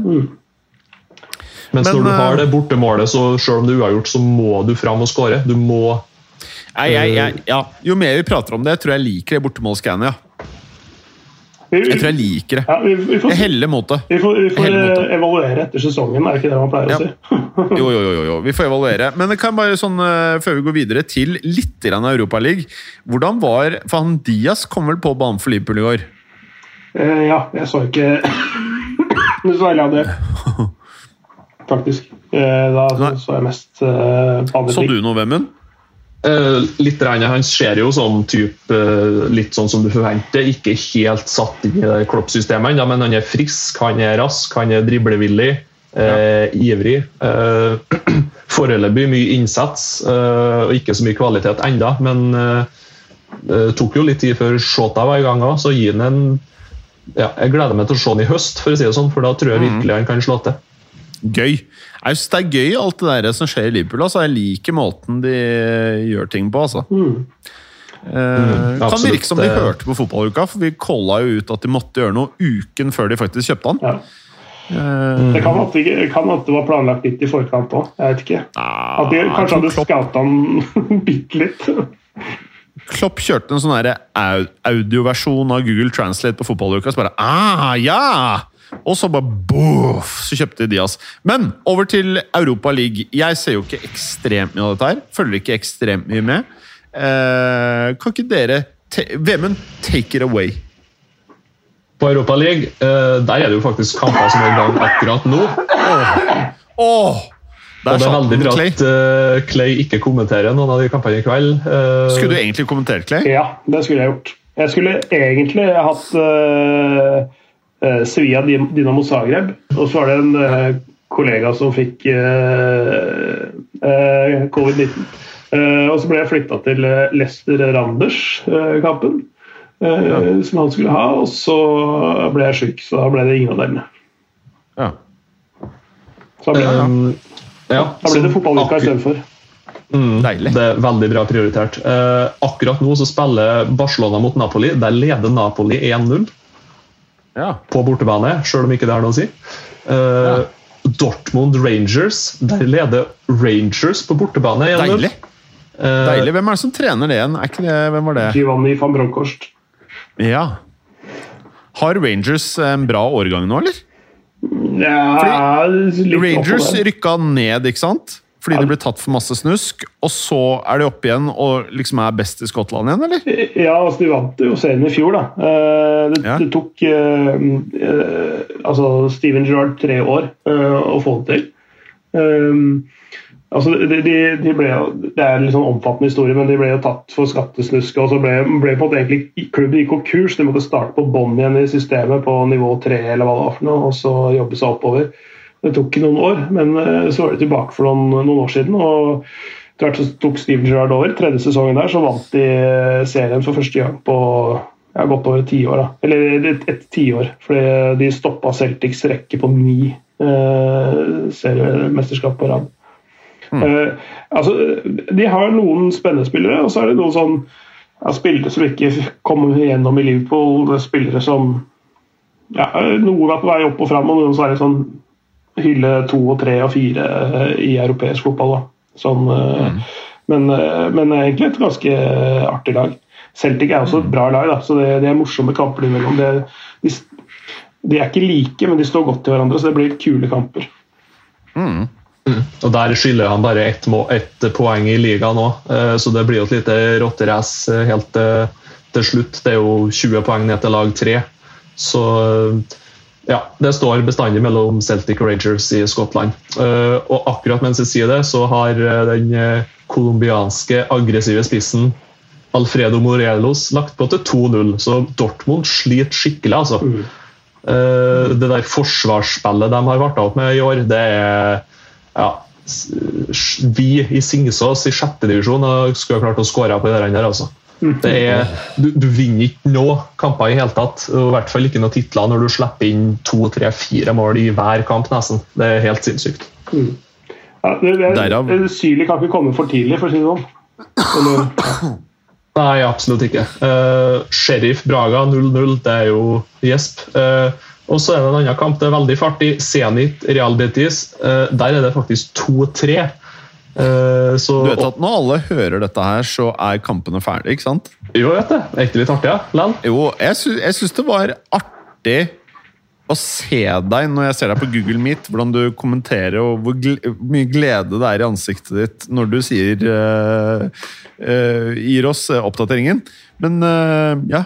Mens Men, når du eh, har det bortemålet, så selv om det er uavgjort, så må du fram og skåre. Du må Nei, jeg, jeg, ja. Jo mer vi prater om det, tror jeg liker det bortemålsgreiene. Ja. Jeg tror jeg liker det. ja, vi, vi får, Jeg heller mot det. vi får, vi får eh, evaluere etter sesongen, er det ikke det man pleier Ja. å si? <laughs> Jo, jo, jo, jo, vi får evaluere. Men det kan bare sånn, eh, før vi går videre til litt grann Europaliga Hvordan var For han Diaz kom vel på banen for Liverpool i år? Eh, ja, jeg så ikke veldig av det. Faktisk. Eh, da så, Nei. så jeg mest uh, Så du noe, Vemund? Eh, litt regnet, Han ser jo sånn type, eh, litt sånn som du forventer. Ikke helt satt i det kloppsystemet, ennå, men han er frisk, han er rask, han er driblevillig, eh, ivrig. Uh, <clears throat> Foreløpig mye innsats uh, og ikke så mye kvalitet enda, men det tok jo litt tid før Shota var i gang òg, så gi han en ja, Jeg gleder meg til å se han i høst, for å si det sånn, for da tror jeg virkelig han kan slå til. Gøy. Jeg synes Det er gøy, alt det der som skjer i Liverpool. Altså. Jeg liker måten de gjør ting på. Altså. Mm. Eh, kan virke som de hørte på fotballuka, for vi calla jo ut at de måtte gjøre noe uken før de faktisk kjøpte han. Ja. Eh, Det kan at, det, kan at det var planlagt litt i forkant òg. Jeg vet ikke. ah, At de kanskje hadde skauta han <laughs> bitte litt. Klopp kjørte en sånn audioversjon av Google Translate på fotballuka. Så bare ah, ja! Og så bare boff, så kjøpte Diaz. Men over til Europa League. Jeg ser jo ikke ekstremt mye av dette her. Følger ikke ekstremt mye med. Eh, kan ikke dere Vemund, take it away. På Europa League eh, der er det jo faktisk kamper som er i gang akkurat nå. Åh! Der Og det er veldig bra Clay. at uh, Clay ikke kommenterer noen av de kampene i kveld. Uh, Skulle du egentlig kommentert, Clay? Ja, det skulle jeg gjort. Jeg skulle egentlig hatt uh, Sevilla Dinamo Zagreb, og så var det en eh, kollega som fikk eh, eh, covid-19. Eh, og så ble jeg flytta til Lester Randers-kampen, som han skulle ha. Og så ble jeg sjuk, så da ble det ingen av delene. Ja. Så da ble, um, ja, da ble det fotballuka istedenfor. Mm, Deilig. Det er veldig bra prioritert. Eh, akkurat nå så spiller Barcelona mot Napoli. Der leder Napoli 1-0 ja. på bortebane, selv om ikke det har noe å si. Eh, Dortmund Rangers. Der leder Rangers på bortebane 1-0. Deilig. Eh, Deilig. Hvem er det som trener det igjen? Er ikke det, hvem var det? Giovanni van Bronckhorst. Ja. Har Rangers en bra årgang nå, eller? Ja, litt Rangers rykka ned, ikke sant? Fordi de ble tatt for masse snusk. Og så er de oppe igjen og liksom er best i Skottland igjen, eller? Ja, altså de vant jo serien i fjor, da. Eh, Det, Ja. det tok uh, altså Steven Gerrard tre år uh, å få det til. Um, altså de, de, de ble Det er en litt sånn omfattende historie, men de ble jo tatt for skattesnusk. og så ble, ble på en måte egentlig Klubben gikk konkurs. De måtte starte på bånn igjen i systemet på nivå tre eller hva det var for noe, og så jobbe seg oppover. Det tok noen år, men eh, så var de tilbake for noen, noen år siden. og etter hvert så tok Steven Gerrard over. Tredje sesongen der så vant de eh, serien for første gang på ja, godt over ti år. Da. Eller et, et tiår. Fordi de stoppa Celtics rekke på ni eh, seriemesterskap på rad. Eh, altså, de har noen spennende spillere, og så er det noen sånn ja, spillere som ikke kommer gjennom i Liverpool. Er Spillere som ja, Noen er på vei opp og fram, og noen så er det sånn hylle to og tre og fire eh, i europeisk fotball. Da. Sånn, mm. men, eh, men egentlig et ganske artig lag. Celtic er også et bra lag, da, så det, det er morsomme kamper imellom. Det, de, de er ikke like, men de står godt til hverandre, så det blir kule kamper. Og Der skylder han bare ett ett poeng i ligaen eh, så det blir jo et lite rotterace eh, helt til, til slutt. Det er jo 20 poeng ned til lag tre. Så eh, ja, det står bestandig mellom Celtic Rangers i Skottland. Eh, Og akkurat mens jeg sier det, så har eh, den eh, colombianske aggressive spissen Alfredo Morelos lagt på til 2-0, så Dortmund sliter skikkelig, altså. Mm. det der forsvarsspillet de har varta opp med i år, det er ja, Vi i Singsås i sjette divisjon skulle ha klart å skåre på det der. altså. Det er, du, du vinner ikke noe kamper i hele tatt, og i hvert fall ikke noen titler når du slipper inn to, tre, fire mål i hver kamp, nesten. Det er helt sinnssykt. Ja, det, det, det, Syli kan ikke komme for tidlig, for å si det sånn. Nei, absolutt ikke. Uh, Sheriff Braga 0-0, det er jo gjesp. Uh, og så er det en annen kamp, det er veldig fartig. Zenit Real Betis. Uh, der er det faktisk 2-3. Eh, så Du vet at Når alle hører dette her, så er kampene ferdige, ikke sant? Jo, vet det. Ekte litt artig, ja? Land. Jo, jeg, sy jeg syns det var artig å se deg når jeg ser deg på Google Meet, hvordan du kommenterer og hvor gl mye glede det er i ansiktet ditt når du sier uh, uh, Gir oss oppdateringen. Men uh, ja.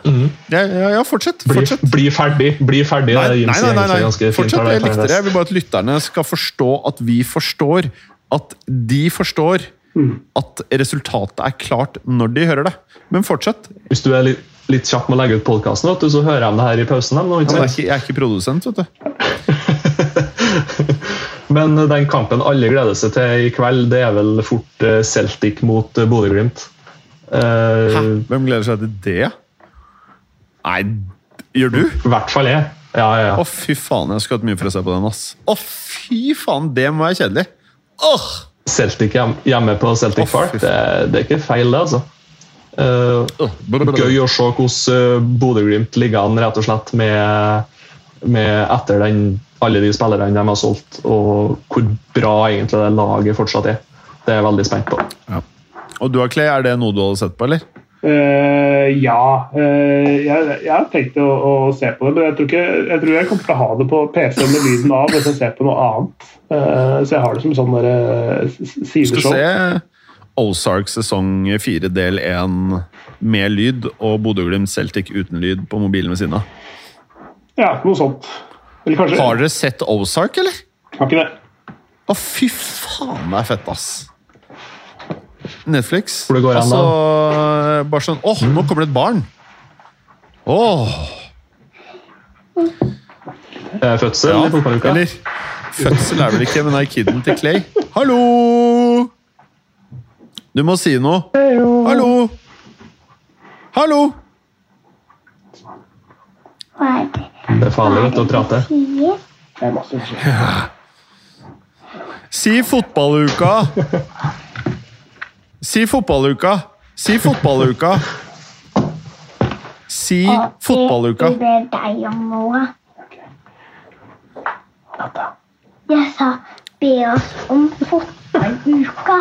ja, ja, ja, fortsett. Bli, fortsett. bli ferdig! Bli ferdig. Nei, nei, nei, nei, nei. Fortsett. Jeg likte det. Jeg vil bare at lytterne skal forstå at vi forstår at de forstår at resultatet er klart når de hører det. Men fortsett. Hvis du er litt, litt kjapp med å legge ut podkasten, så hører jeg det her i pausen. nå, ikke Jeg er ikke, jeg er ikke produsent, vet du. <laughs> Men den kampen alle gleder seg til i kveld, det er vel fort eh, Celtic mot eh, Bodø-Glimt. Eh, Hæ? Hvem gleder seg til det? Nei, gjør du? I hvert fall jeg. Ja, ja, Å, fy faen, jeg skulle hatt mye for å se på den, ass. Å, fy faen, det må være kjedelig. Åh! Celtic hjemme på Celtic oh, Park, det, det er ikke feil, det, altså. Uh, gøy å se hvordan eh, Bodø-Glimt ligger an rett og slett med, med etter den, alle de spillerne de har solgt, og hvor bra egentlig det laget fortsatt er. Det er jeg veldig spent på. Og du, Clay, er det noe du hadde sett på, eller? Eh, ja. Uh, jeg, jeg har tenkt å, å se på det, men jeg tror, ikke, jeg tror jeg kommer til å ha det på PC med lyden av hvis jeg ser på noe annet. Uh, så jeg har det som sånn der, eh, s- s- Skal sideshow. se Ozark sesong 4 del 1 med lyd og Bodø-Glimt Celtic uten lyd på mobilen ved siden av. Ja, noe sånt. Har dere sett Ozark, eller? Har ikke det. Å, fy faen, det er fett, ass. Netflix. Hvor det går an, altså, bare sånn Åh, nå kommer det et barn! Åh, Eh, Fødsel ja. eller fotballuka. Eller fødsel er vel ikke, men det er kiden til Clay. Hallo! Du må si noe. Hallo! Hallo! Hva er det? Det er farlig å prate. Det er masse forskjell. Si fotballuka! <laughs> Si fotballuka! Si fotballuka! Si fotballuka. Jeg det deg om noe. Jeg sa be oss om fotballuka.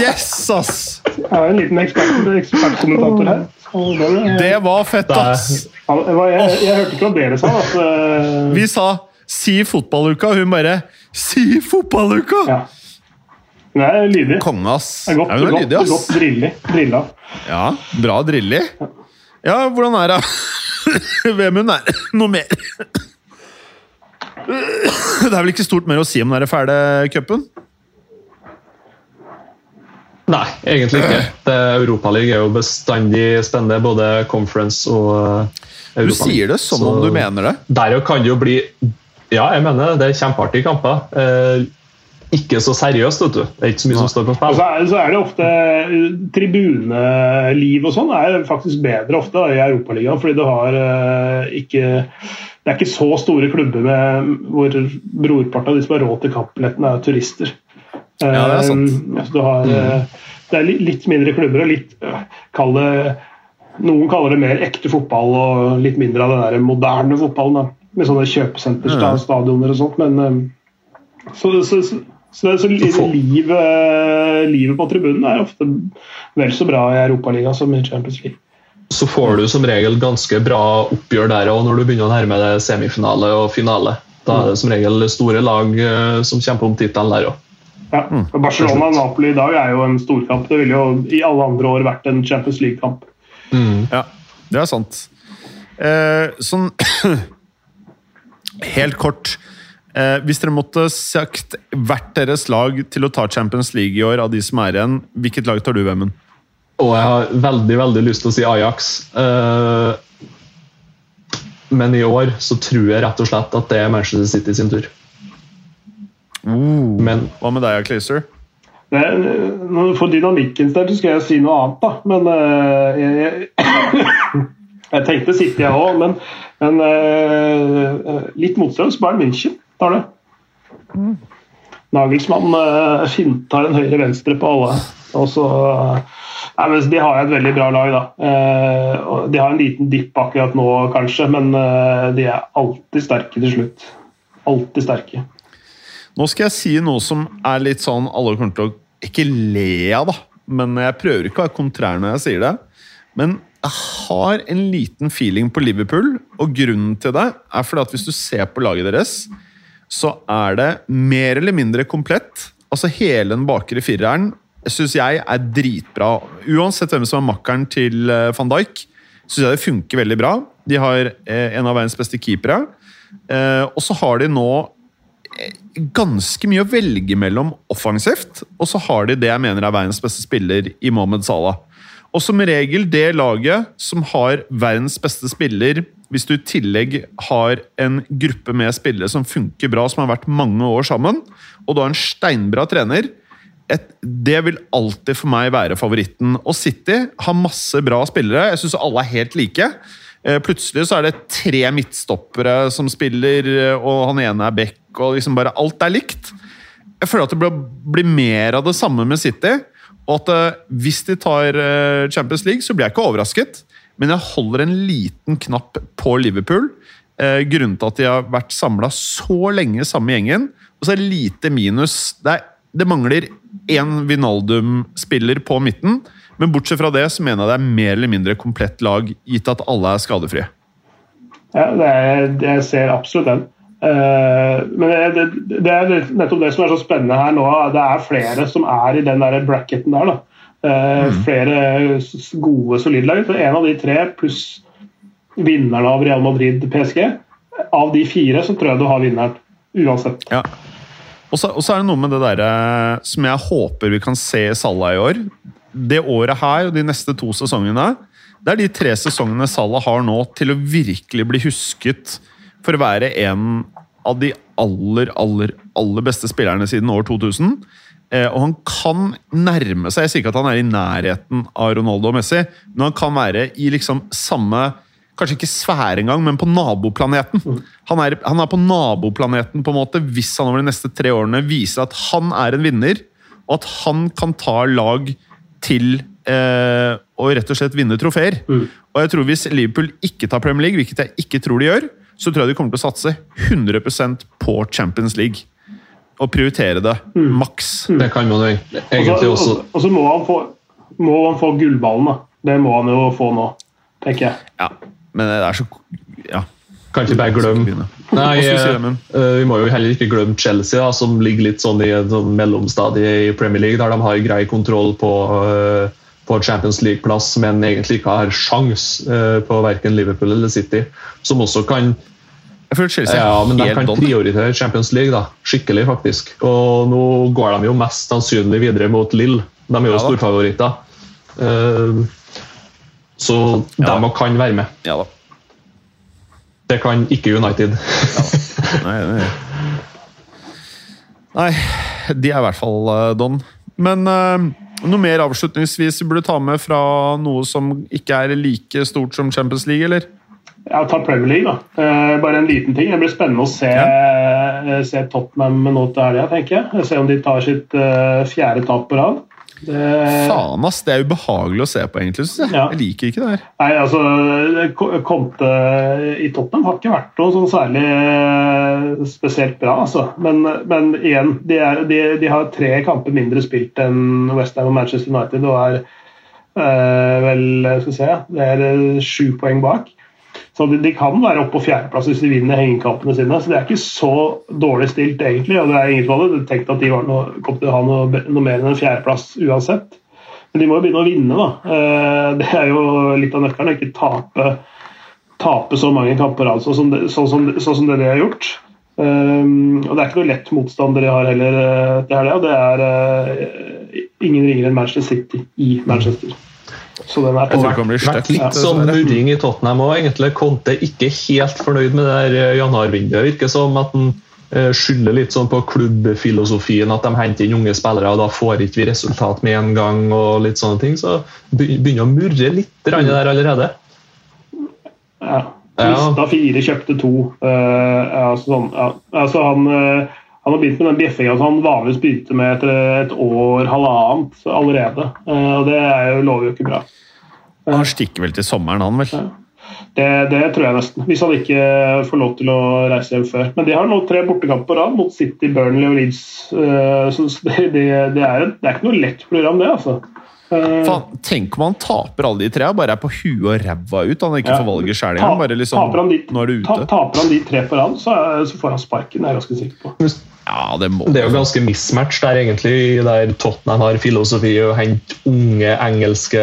Yes, ass! Jeg er en liten ekspert, ekspertkommentator her. Det, Det var fett, ass! Jeg, jeg, jeg hørte ikke hva dere sa. At, eh, Vi sa 'si fotballuka', hun bare 'si fotballuka'! ja. Hun er lydig. Konge, ass. Det er godt, Ja, hun er lydig, ass. godt drillig. Drilla. Ja, bra drillig. Ja, hvordan er det? <laughs> Vemund er noe mer. Det er vel ikke stort mer å si om den fæle cupen? Nei, egentlig ikke. Europaligaen er jo bestandig spennende, både conference og Europa. Du sier det som om du mener det. Der kan det jo bli Ja, jeg mener det. Det er kjempeartige kamper. Eh, ikke så seriøst, vet du. Det er ikke så mye som står på Og spill. så er, så er det ofte eh, Tribuneliv og sånn er faktisk bedre ofte da, i Europaligaen, fordi du har eh, ikke Det er ikke så store klubber med, hvor brorparten av de som har råd til kampbilletten, er turister. Ja, det er sant. Eh, altså, du har, mm. det er litt mindre klubber og litt eh, Noen kaller det mer ekte fotball og litt mindre av den der moderne fotballen. Med sånne kjøpesenterstadioner og sånt. Men eh, så, så, så, så, så livet, livet på tribunen er ofte vel så bra i Europaligaen som i Champions League. Så får du som regel ganske bra oppgjør der òg, når du begynner å nærme deg semifinale og finale. Da er det som regel store lag eh, som kjemper om tittelen der òg. Ja. Barcelona-Napoli i dag er jo en storkamp. Det ville jo i alle andre år vært en Champions League-kamp. Ja, det er sant. Eh, sånn <clears throat> Helt kort. Eh, hvis dere måtte sagt hvert deres lag til å ta Champions League i år, av de som er igjen, hvilket lag tar du, Vemund? Og jeg har veldig veldig lyst til å si Ajax. Eh, men i år så tror jeg rett og slett at det er Manchester City sin tur. Men Hva med deg, Clayster? For når du får dynamikken der, så skal jeg si noe annet, da. Men eh, jeg, jeg, jeg tenkte City, jeg òg. Men, men uh, litt motstrøms. Bayern München tar det. Nagelsmann uh, fintar en høyre-venstre på alle. Og så Nei, men De har et veldig bra lag, da. Eh, og de har en liten dipp akkurat nå, kanskje, men eh, de er alltid sterke til slutt. Alltid sterke. Nå skal jeg si noe som er litt sånn alle kommer til å ikke le av, da. Men jeg prøver ikke å være kontrær når jeg sier det. Men jeg har en liten feeling på Liverpool, og grunnen til det er fordi at hvis du ser på laget deres, så er det mer eller mindre komplett. Altså hele den bakre fireren syns jeg er dritbra. Uansett hvem som er makkeren til eh, van Dijk, syns jeg det funker veldig bra. De har eh, en av verdens beste keepere. Eh, og så har de nå ganske mye å velge mellom offensivt, og så har de det jeg mener er verdens beste spiller i Mohammed Salah. Og som regel det laget som har verdens beste spiller, hvis du i tillegg har en gruppe med spillere som funker bra, som har vært mange år sammen, og du har en steinbra trener, et, det vil alltid for meg være favoritten. Og City har masse bra spillere. Jeg syns alle er helt like. Eh, Plutselig så er det tre midtstoppere som spiller, eh, og han ene er back, og liksom bare alt er likt. Jeg føler at det blir, mer av det samme med City. Og at eh, hvis de tar eh, Champions League, så blir jeg ikke overrasket. Men jeg holder en liten knapp på Liverpool. Eh, grunnen til at de har vært samla så lenge samme gjengen. Og så er det lite minus. Det er, det mangler én Vinaldum-spiller på midten. Men bortsett fra det så mener jeg det er mer eller mindre komplett lag, gitt at alle er skadefrie. Ja, det er, jeg ser absolutt den. Eh, men det, det, det er nettopp det som er så spennende her nå. Det er flere som er i den der bracketen der. Eh, Flere gode, solide lag. En av de tre pluss vinneren av Real Madrid-PSG. Av de fire så tror jeg du har vinneren. Uansett. Ja. Og så og så er det noe med det der eh, som jeg håper vi kan se i Salah i år. Det året her og de neste to sesongene, det er de tre sesongene Salah har nå til å virkelig bli husket for å være en av de aller, aller, aller beste spillerne siden år 2000. Eh, og han kan nærme seg Jeg sier ikke at han er i nærheten av Ronaldo og Messi, men han kan være i liksom samme Kanskje ikke sfære engang, men på naboplaneten. Han er, han er på naboplaneten på en måte hvis han over de neste tre årene viser at han er en vinner, og at han kan ta lag til eh, å rett og slett vinne trofeer. Og jeg tror Hvis Liverpool ikke tar Premier League, hvilket jeg ikke tror de gjør, så tror jeg de kommer til å satse 100% på Champions League. Og prioritere det maks. Det kan man jo egentlig også og- så må han få, må han få gullballen. da. Det må han jo få nå, tenker jeg. Ja, men det er så Ja. Kan ikke bare glemme Nei, eh, eh, Vi må jo heller ikke glemme Chelsea, da, som ligger litt sånn i en sånn mellomstadie i Premier League, der de har grei kontroll på, eh, på Champions League-plass, men egentlig ikke har sjans eh, på verken Liverpool eller City. Som også kan ja, men de kan prioritere Champions League da, skikkelig, faktisk. Og nå går de jo mest sannsynlig videre mot Lill. De er jo Ja storfavoritter. Eh, så de Ja. òg kan være med. Ja. Det kan ikke United. Nei, nei. <laughs> Nei, de er i hvert fall eh, don. Men eh, noe mer avslutningsvis vi burde ta med fra noe som ikke er like stort som Champions League, eller? Ja, ta Premier League, da. Eh, bare en liten ting. Det blir spennende å se, ja. se Tottenham nå til helga, tenker jeg. Se om de tar sitt eh, fjerde tap på rad. Det, Faen, ass! Det er ubehagelig å se på, egentlig. Jeg. Ja. jeg liker ikke det her. Nei, altså Conte i Tottenham har ikke vært noe sånn særlig eh, spesielt bra, altså. Men, men igjen, de, er, de, de har tre kamper mindre spilt enn Westham og Manchester United og er øh, vel skal vi se, det er eh, sju poeng bak. Så de, kan være oppe på fjerdeplass hvis de vinner hengekampene sine. Så det er ikke så dårlig stilt, egentlig. og det er ingen som hadde tenkt at de noe, kom til å ha noe, noe mer enn en fjerdeplass uansett. Men de må jo begynne å vinne, da. Eh, Det er jo litt av nøkkelen. Ikke tape, tape så mange kamper altså, sånn, sånn, som, sånn som det de har gjort. Um, og Det er ikke noe lett motstander de har heller Det er, det, og Det er uh, ingen ringere enn Manchester City i Manchester. Så den er på kan vært litt sånn murring i Tottenham òg, egentlig. Conte ikke helt fornøyd med det der eh, januarvinduet. Virker som at han eh, skylder litt sånn på klubbfilosofien, at de henter inn unge spillere, og da får ikke vi resultat med en gang. og litt sånne ting, Så be- begynner å murre litt der allerede. Ja. Ja. Fire, kjøpte to. Uh, altså, sånn, ja. Altså, han, eh, han har begynt med den bjeffinga som han vanligvis begynte med etter et år, halvannet allerede. Eh, og det er jo, lover jo ikke bra. Han stikker vel til sommeren, han vel? Det, det tror jeg nesten. Hvis han ikke får lov til å reise hjem før. Men de har nå tre bortekamper på rad mot City, Burnley og Leeds. eh, Så det, det, det, er, det er ikke noe lett program, det. altså. Eh, Faen, tenk om han taper alle de tre og bare er på huet og ræva ut. Han ikke Ja. får valget sjæl engang. Liksom, taper han de, er ta, ute. taper han de tre på rad, så, så får han sparken. Det er jeg ganske sikker på. Ja, det må Det er jo ganske mismatch der, egentlig, der Tottenham har filosofi å hente unge engelske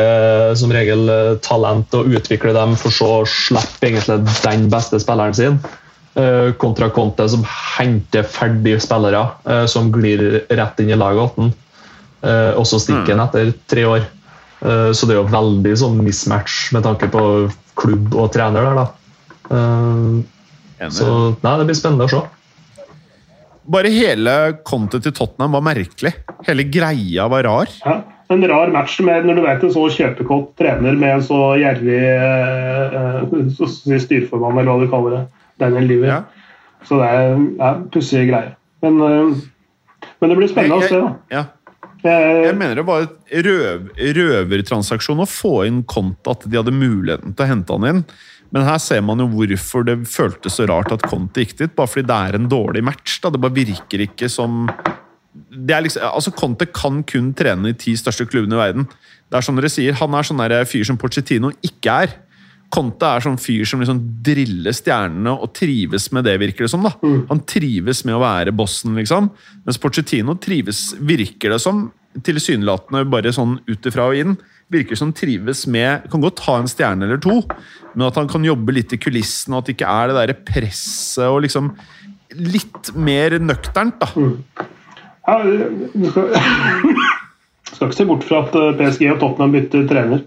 som regel eh, talent og utvikle dem, for så å slippe egentlig den beste spilleren sin. eh, Kontra Conte, som henter ferdige spillere eh, som glir rett inn i laget åtten. Og så stikker han etter tre år. Så det er jo veldig sånn mismatch med tanke på klubb og trener der, da. Så nei, det blir spennende å se. Bare hele kontet til Tottenham var merkelig. Hele greia var rar. Ja. En rar match med, når du vet en så kjøpekåt trener med en så gjerrig eh, eh, styreformann, eller hva du kaller det. Daniel Liver. Ja. Så det er er pussige greier. Men, eh, men det blir spennende å se. da. Ja. Jeg, Jeg mener det var et røv, røvertransaksjon å få inn Kont, at de hadde muligheten til å hente han inn. Men her ser man jo hvorfor det føltes så rart at Conte gikk dit. Bare fordi det er en dårlig match. da. Det bare virker ikke som det er liksom, altså Conte kan kun trene i ti største klubbene i verden. Det er som dere sier, Han er sånn der fyr som Pochettino ikke er. Conte er sånn fyr som liksom driller stjernene og trives med det, virker det som. da. Han trives med å være bossen, liksom. Mens Pochettino trives, virker det som, tilsynelatende bare sånn ut ifra og inn, virker som trives med Kan godt ha en stjerne eller to, men at han kan jobbe litt i kulissene, og at det ikke er det derre presset og liksom Litt mer nøkternt, da. Ja, du skal, <laughs> skal ikke se bort fra at eh, PSG og Tottenham bytter trener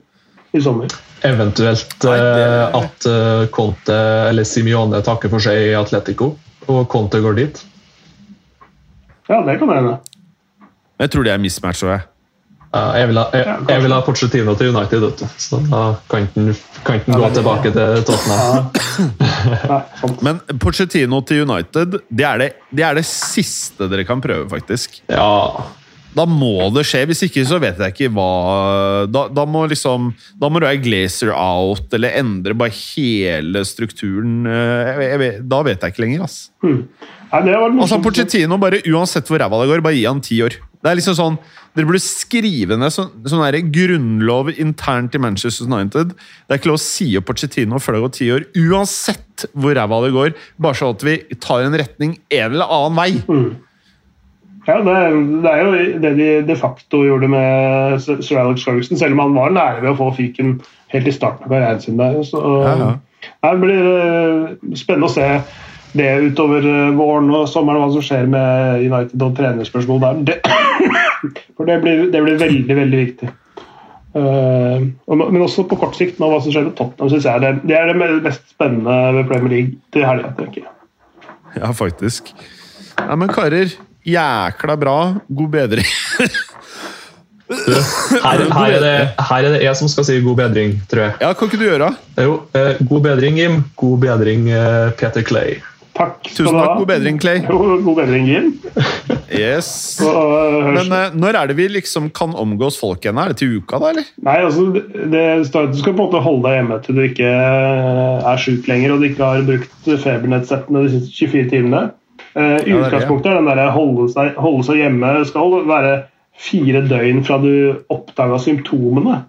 i sommer. Eventuelt Nei, det- eh, at eh, Conte eller Simione takker for seg i Atletico, og Conte går dit. Ja, det kan hende. Jeg tror det er mismatch. også, jeg. Jeg, vil ha, jeg, jeg vil ha Pochettino til United, vet du. så da kan ikke kan han gå tilbake til Tottenham. <laughs> Men Pochettino til United, det er det, det er det siste dere kan prøve, faktisk. Ja, Da må det skje. Hvis ikke så vet jeg ikke hva Da, da må liksom Da må du ha Glazer out, eller endre bare hele strukturen. eh, Jeg, jeg, da vet jeg ikke lenger, ass. Nei, det var Altså. Pochettino, bare uansett hvor ræva det går, bare gi han ti år. Det er liksom sånn, Dere burde skrive ned sånn, sånn der grunnlov internt i Manchester United. Det er ikke lov å si opp Pochettino før det går ti år, uansett hvor ræva det går. Bare så at vi tar en retning en eller annen vei. Ja, det, det er jo det de de facto gjorde med Sir Alex Ferguson, selv om han var nære ved å få fyken helt i starten av karrieren sin. der. Så, Ja, ja. Det blir eh, spennende å se det utover eh, våren og sommeren, hva som skjer med United og trenerspørsmål der. Det, <coughs> for det blir, det blir veldig, veldig viktig. Uh, men også på kort sikt, med hva som skjer med Tottenham, synes jeg det, det er det mest spennende ved Premier League til helga. tenker jeg. Ja, faktisk. Nei, men karer, jækla bra. God bedring. <laughs> her, her, er det, her er det jeg som skal si god bedring, tror jeg. Ja, Hva kan ikke du gjøre? Jo, eh, god bedring, Jim. God bedring, eh, Peter Clay. Takk Tusen takk. God bedring, Clay. <laughs> God bedring, Jim. Yes. Så, eh, Men uh, når er det vi liksom kan omgås folk igjen? Er det til uka, da, eller? Nei, altså, det det, Du skal på en måte holde deg hjemme til du ikke eh, er sjuk lenger og du ikke har brukt febernettsettene de siste 24 timene. Uh, I Ja, utgangspunktet er den der holde seg, holde seg hjemme skal være fire døgn fra du oppdaga symptomene.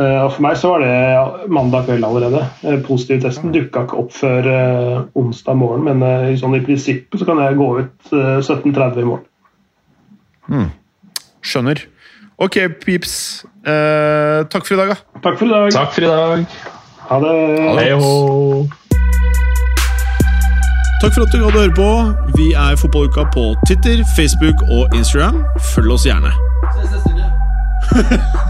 Eh, og For meg så var det mandag kveld allerede. Positiv Positivtesten dukka ikke opp før eh, onsdag morgen, men eh, sånn i prinsippet så kan jeg gå ut eh, 17.30 i morgen. Skjønner. Ok, peeps. Eh, takk for i dag, da. Takk for i dag. Takk for i dag. Ha det. Hei ho. Takk for at du hadde høre på. Vi er Fotballuka på Twitter, Facebook og Instagram. Følg oss gjerne. <laughs>